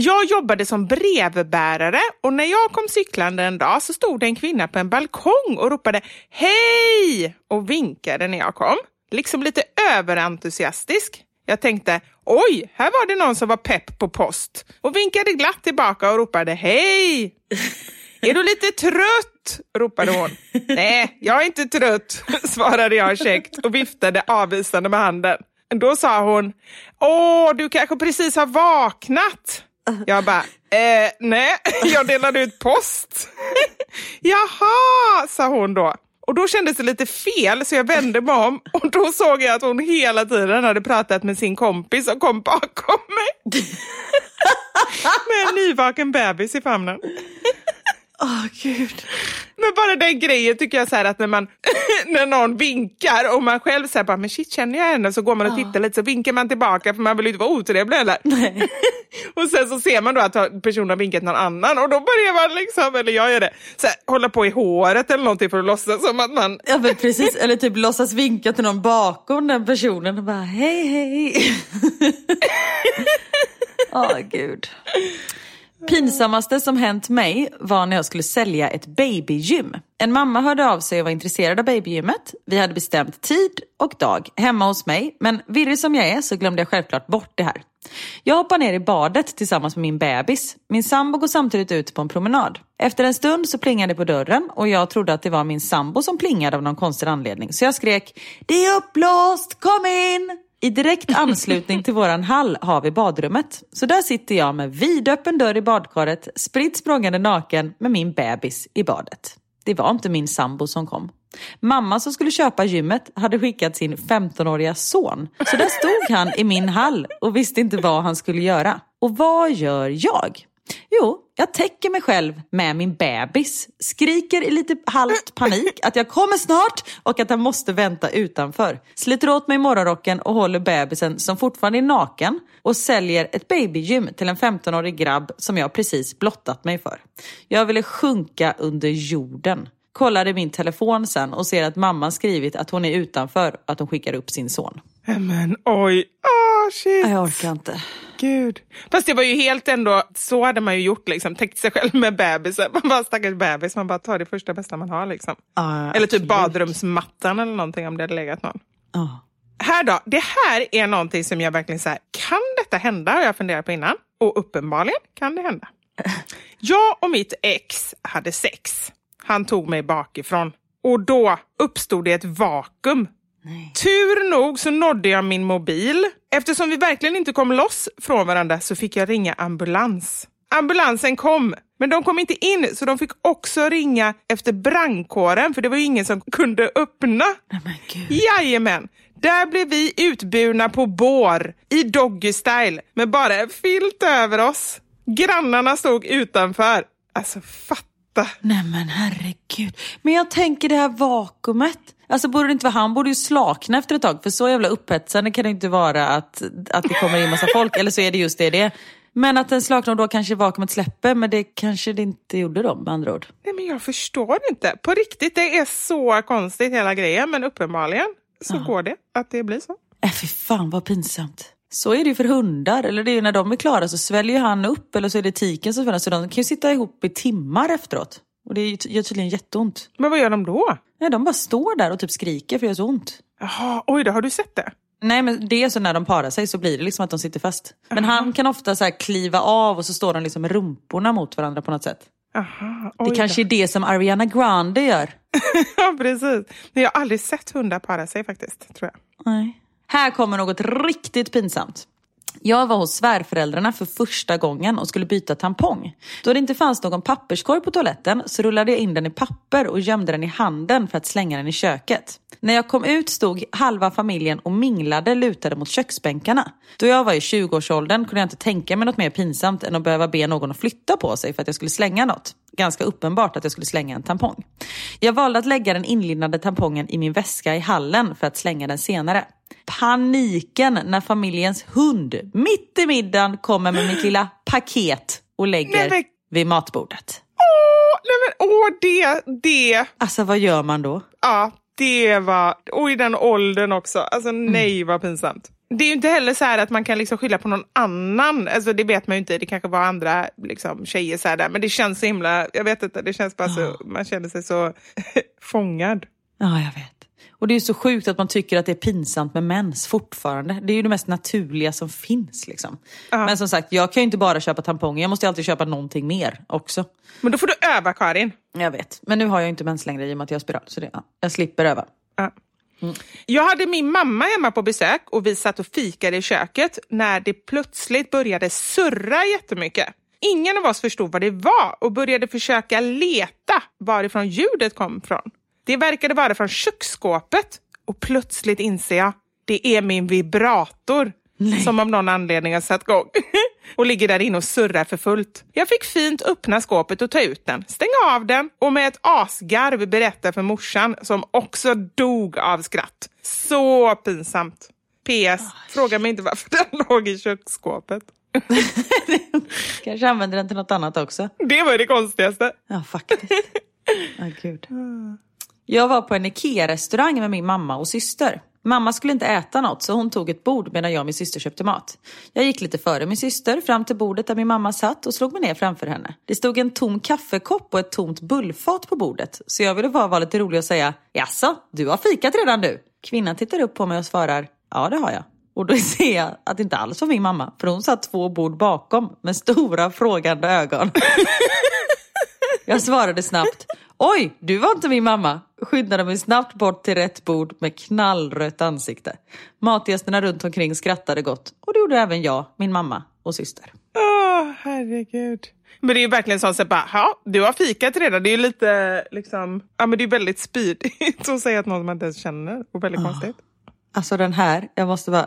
Speaker 5: Jag jobbade som brevbärare och när jag kom cyklande en dag så stod det en kvinna på en balkong och ropade hej och vinkade när jag kom. Liksom lite överentusiastisk. Jag tänkte oj, här var det någon som var pepp på post och vinkade glatt tillbaka och ropade hej. [LAUGHS] Är du lite trött? ropade hon. Nej, jag är inte trött, [LAUGHS] svarade jag käckt och viftade avvisande med handen. Då sa hon, åh, du kanske precis har vaknat. Jag bara, eh, nej, [LAUGHS] jag delade ut post. [LAUGHS] Jaha, sa hon då. Och då kändes det lite fel så jag vände mig om och då såg jag att hon hela tiden hade pratat med sin kompis som kom bakom mig. [LAUGHS] med en nyvaken bebis i famnen.
Speaker 3: Åh oh, gud.
Speaker 5: Men bara den grejen tycker jag så att när, man, [LAUGHS] när någon vinkar och man själv säger bara men shit känner jag henne så går man och tittar oh. lite så vinkar man tillbaka för man vill inte vara otrevlig eller?
Speaker 3: Nej. [LAUGHS]
Speaker 5: och sen så ser man då att personen har vinkat någon annan och då börjar man liksom, eller jag gör det, så här, hålla på i håret eller någonting för att låtsas som att man...
Speaker 3: ja men precis, [LAUGHS] eller typ låtsas vinka till någon bakom den personen och bara hej hej. Åh oh, gud. Pinsammaste som hänt mig var när jag skulle sälja ett babygym. En mamma hörde av sig och var intresserad av babygymmet. Vi hade bestämt tid och dag hemma hos mig, men virrig som jag är så glömde jag självklart bort det här. Jag hoppar ner i badet tillsammans med min bebis. Min sambo går samtidigt ut på en promenad. Efter en stund så plingade det på dörren och jag trodde att det var min sambo som plingade av någon konstig anledning. Så jag skrek “Det är uppblåst, kom in!” I direkt anslutning till våran hall har vi badrummet. Så där sitter jag med vidöppen dörr i badkaret, spritt språngande naken med min bebis i badet. Det var inte min sambo som kom. Mamma som skulle köpa gymmet hade skickat sin 15-åriga son. Så där stod han i min hall och visste inte vad han skulle göra. Och vad gör jag? Jo, jag täcker mig själv med min bebis, skriker i lite halvt panik att jag kommer snart och att han måste vänta utanför. Sliter åt mig morgonrocken och håller bebisen som fortfarande är naken och säljer ett babygym till en 15-årig grabb som jag precis blottat mig för. Jag ville sjunka under jorden. Kollade min telefon sen och ser att mamma skrivit att hon är utanför och att hon skickar upp sin son.
Speaker 5: Men oj, oh, shit.
Speaker 3: Jag orkar inte.
Speaker 5: Gud. Fast det var ju helt ändå, så hade man ju gjort liksom, täckt sig själv med bebisen. Man bara stackars bebis, man bara tar det första bästa man har liksom.
Speaker 3: Ja,
Speaker 5: eller typ badrumsmattan eller någonting om det hade legat någon.
Speaker 3: Ja.
Speaker 5: Här då, det här är någonting som jag verkligen säger, kan detta hända? Har jag funderat på innan. Och uppenbarligen kan det hända. [LAUGHS] Jag och mitt ex hade sex. Han tog mig bakifrån. Och då uppstod det ett vakuum. Tur nog så nådde jag min mobil. Eftersom vi verkligen inte kom loss från varandra så fick jag ringa ambulans. Ambulansen kom, men de kom inte in så de fick också ringa efter brandkåren för det var ju ingen som kunde öppna.
Speaker 3: Nej, men gud.
Speaker 5: Jajamän! Där blev vi utburna på bår i doggy style med bara en filt över oss. Grannarna stod utanför. Alltså fatta.
Speaker 3: Nej men herregud. Men jag tänker det här vakuumet. Alltså borde det inte vara han borde ju slakna efter ett tag. För så jävla upphetsande kan det inte vara att, att det kommer in massa folk. Eller så är det just det det är. Men att den slaknar då kanske vakuumet släpper. Men det kanske det inte gjorde då med andra ord.
Speaker 5: Nej men jag förstår inte. På riktigt, det är så konstigt hela grejen. Men uppenbarligen så går det att det blir så.
Speaker 3: Äh, fy fan vad pinsamt. Så är det ju för hundar. Eller det är ju när de är klara så sväljer han upp. Eller så är det tiken som sväller. Så de kan ju sitta ihop i timmar efteråt. Och det gör tydligen jätteont.
Speaker 5: Men vad gör de då?
Speaker 3: Nej, de bara står där och typ skriker för det gör så ont.
Speaker 5: Jaha, oj då, har du sett det?
Speaker 3: Nej men det är så när de parar sig så blir det liksom att de sitter fast. Men han kan ofta så kliva av och så står de liksom med rumporna mot varandra på något sätt.
Speaker 5: Aha,
Speaker 3: Det kanske är det som Ariana Grande gör. [LAUGHS]
Speaker 5: ja, precis. Men jag har aldrig sett hundar para sig faktiskt, tror jag.
Speaker 3: Nej. Här kommer något riktigt pinsamt. Jag var hos svärföräldrarna för första gången och skulle byta tampong. Då det inte fanns någon papperskorg på toaletten så rullade jag in den i papper och gömde den i handen för att slänga den i köket. När jag kom ut stod halva familjen och minglade lutade mot köksbänkarna. Då jag var i 20-årsåldern kunde jag inte tänka mig något mer pinsamt än att behöva be någon att flytta på sig för att jag skulle slänga något. Ganska uppenbart att jag skulle slänga en tampong. Jag valde att lägga den inlindade tampongen i min väska i hallen för att slänga den senare. Paniken när familjens hund mitt i middagen kommer med mitt lilla paket och lägger
Speaker 5: Nej,
Speaker 3: vid matbordet.
Speaker 5: Åh, nej men åh, det, det,
Speaker 3: Alltså vad gör man då?
Speaker 5: ja, det var, och i den åldern också. Alltså nej vad pinsamt. Det är ju inte heller så här att man kan liksom skylla på någon annan. Alltså det vet man ju inte, det kanske var andra liksom, tjejer så där. Men det känns så himla, jag vet inte, det känns bara så, man känner sig så [LAUGHS] fångad.
Speaker 3: Ja, jag vet. Och det är så sjukt att man tycker att det är pinsamt med mens fortfarande. Det är ju det mest naturliga som finns. Liksom. Men som sagt, jag kan ju inte bara köpa tamponger. Jag måste alltid köpa någonting mer också.
Speaker 5: Men då får du öva Karin.
Speaker 3: Jag vet. Men nu har jag inte mens längre i och med att jag har spiral. Så det, ja, jag slipper öva.
Speaker 5: Ja. Jag hade min mamma hemma på besök och vi satt och fikade i köket när det plötsligt började surra jättemycket. Ingen av oss förstod vad det var och började försöka leta varifrån ljudet kom från. Det verkade vara från köksskåpet och plötsligt inser jag det är min vibrator som av någon anledning har satt igång [LAUGHS] och ligger där inne och surrar för fullt. Jag fick fint öppna skåpet och ta ut den, stänga av den och med ett asgarv berätta för morsan som också dog av skratt. Så pinsamt. PS. Fråga mig inte varför den [LAUGHS] låg i köksskåpet. [LAUGHS]
Speaker 3: Kanske använder den till något annat också.
Speaker 5: Det var det konstigaste.
Speaker 3: Ja, faktiskt. Ja, gud. [LAUGHS] Jag var på en IKEA-restaurang med min mamma och syster. Mamma skulle inte äta något så hon tog ett bord medan jag och min syster köpte mat. Jag gick lite före min syster fram till bordet där min mamma satt och slog mig ner framför henne. Det stod en tom kaffekopp och ett tomt bullfat på bordet så jag ville bara vara lite rolig och säga Jaså, du har fikat redan du? Kvinnan tittar upp på mig och svarar Ja, det har jag. Och då [LAUGHS] ser jag att det inte alls var min mamma för hon satt två bord bakom med stora frågande ögon. [LAUGHS] Jag svarade snabbt. Oj, du var inte min mamma. Skyndade mig snabbt bort till rätt bord med knallrött ansikte. Matgästerna runt omkring skrattade gott och det gjorde även jag, min mamma och syster.
Speaker 5: Åh, oh, herregud. Men det är ju verkligen sånt att bara, ja, du har fikat redan. Det är ju lite liksom, ja men det är väldigt spydigt [LAUGHS] att säga att någon man inte ens känner och väldigt oh. konstigt.
Speaker 3: Alltså den här, jag måste bara.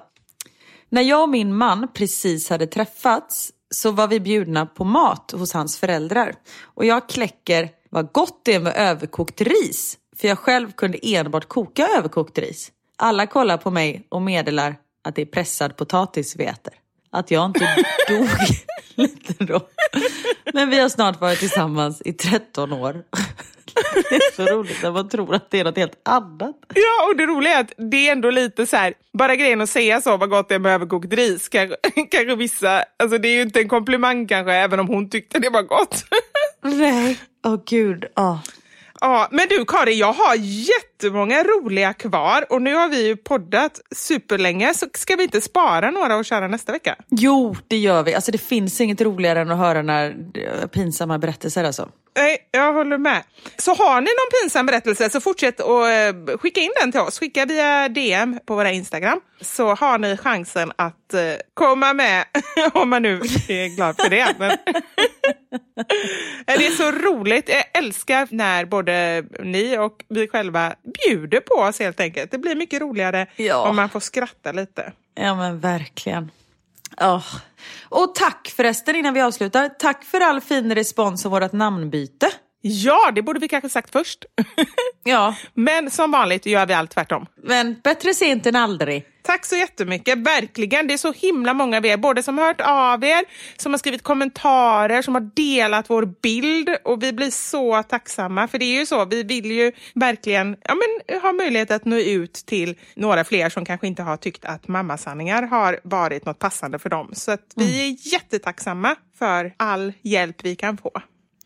Speaker 3: När jag och min man precis hade träffats så var vi bjudna på mat hos hans föräldrar. Och jag kläcker vad gott det är med överkokt ris. För jag själv kunde enbart koka överkokt ris. Alla kollar på mig och meddelar att det är pressad potatis vi äter. Att jag inte [LAUGHS] dog [LAUGHS] lite då. Men vi har snart varit tillsammans i 13 år. [LAUGHS] Det är så roligt när man tror att det är något helt annat.
Speaker 5: Ja, och det roliga är att det är ändå lite så här, bara grejen att säga så, vad gott det är med överkokt ris, kanske, kanske vissa, alltså det är ju inte en komplimang kanske, även om hon tyckte det var gott.
Speaker 3: Nej, åh oh, gud. Oh.
Speaker 5: Ja, men du Karin, jag har jättemånga roliga kvar och nu har vi ju poddat superlänge så ska vi inte spara några och köra nästa vecka?
Speaker 3: Jo, det gör vi. Alltså det finns inget roligare än att höra när pinsamma berättelser alltså.
Speaker 5: Nej, jag håller med. Så har ni någon pinsam berättelse så fortsätt att uh, skicka in den till oss. Skicka via DM på våra Instagram så har ni chansen att uh, komma med [LAUGHS] om man nu är glad för det. Men [LAUGHS] det är så roligt. Jag älskar när både ni och vi själva bjuder på oss helt enkelt. Det blir mycket roligare ja. om man får skratta lite.
Speaker 3: Ja men verkligen. Oh. Och tack förresten innan vi avslutar. Tack för all fin respons och vårt namnbyte.
Speaker 5: Ja, det borde vi kanske sagt först. [LAUGHS]
Speaker 3: ja.
Speaker 5: Men som vanligt gör vi allt tvärtom.
Speaker 3: Men bättre sent än aldrig.
Speaker 5: Tack så jättemycket, verkligen. Det är så himla många av er, både som har hört av er, som har skrivit kommentarer, som har delat vår bild och vi blir så tacksamma. För det är ju så, vi vill ju verkligen ja, men, ha möjlighet att nå ut till några fler som kanske inte har tyckt att mammasanningar har varit något passande för dem. Så att vi mm. är jättetacksamma för all hjälp vi kan få.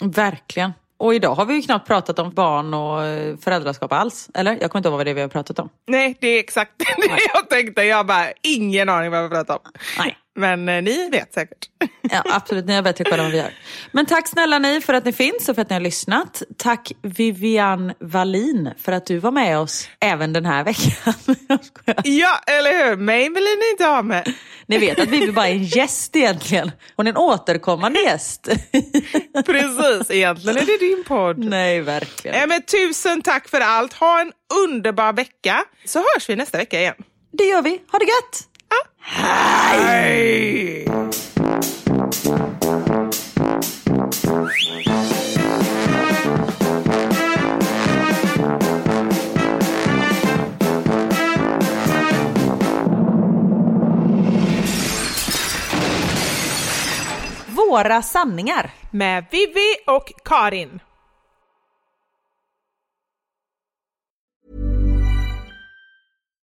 Speaker 3: Verkligen. Och idag har vi ju knappt pratat om barn och eh, föräldraskap alls. Eller? Jag kommer inte ihåg vad det är vi har pratat om.
Speaker 5: Nej, det är exakt [LAUGHS] det Nej. jag tänkte. Jag har bara ingen aning vad vi har pratat om.
Speaker 3: Nej.
Speaker 5: Men eh, ni vet säkert. [LAUGHS]
Speaker 3: Ja, absolut. Ni har bättre koll än vad vi gör. Men tack snälla ni för att ni finns och för att ni har lyssnat. Tack Vivian Wallin för att du var med oss även den här veckan. [LAUGHS]
Speaker 5: ja, eller hur? Mig vill ni inte ha med.
Speaker 3: Ni vet att Vivi bara är en gäst egentligen. Hon är en återkommande gäst. [LAUGHS]
Speaker 5: Precis, egentligen är det din podd.
Speaker 3: Nej, verkligen.
Speaker 5: Äh, men tusen tack för allt. Ha en underbar vecka. Så hörs vi nästa vecka igen.
Speaker 3: Det gör vi. Ha det gött!
Speaker 5: Hej!
Speaker 3: Våra sanningar.
Speaker 5: Med Vivi och Karin.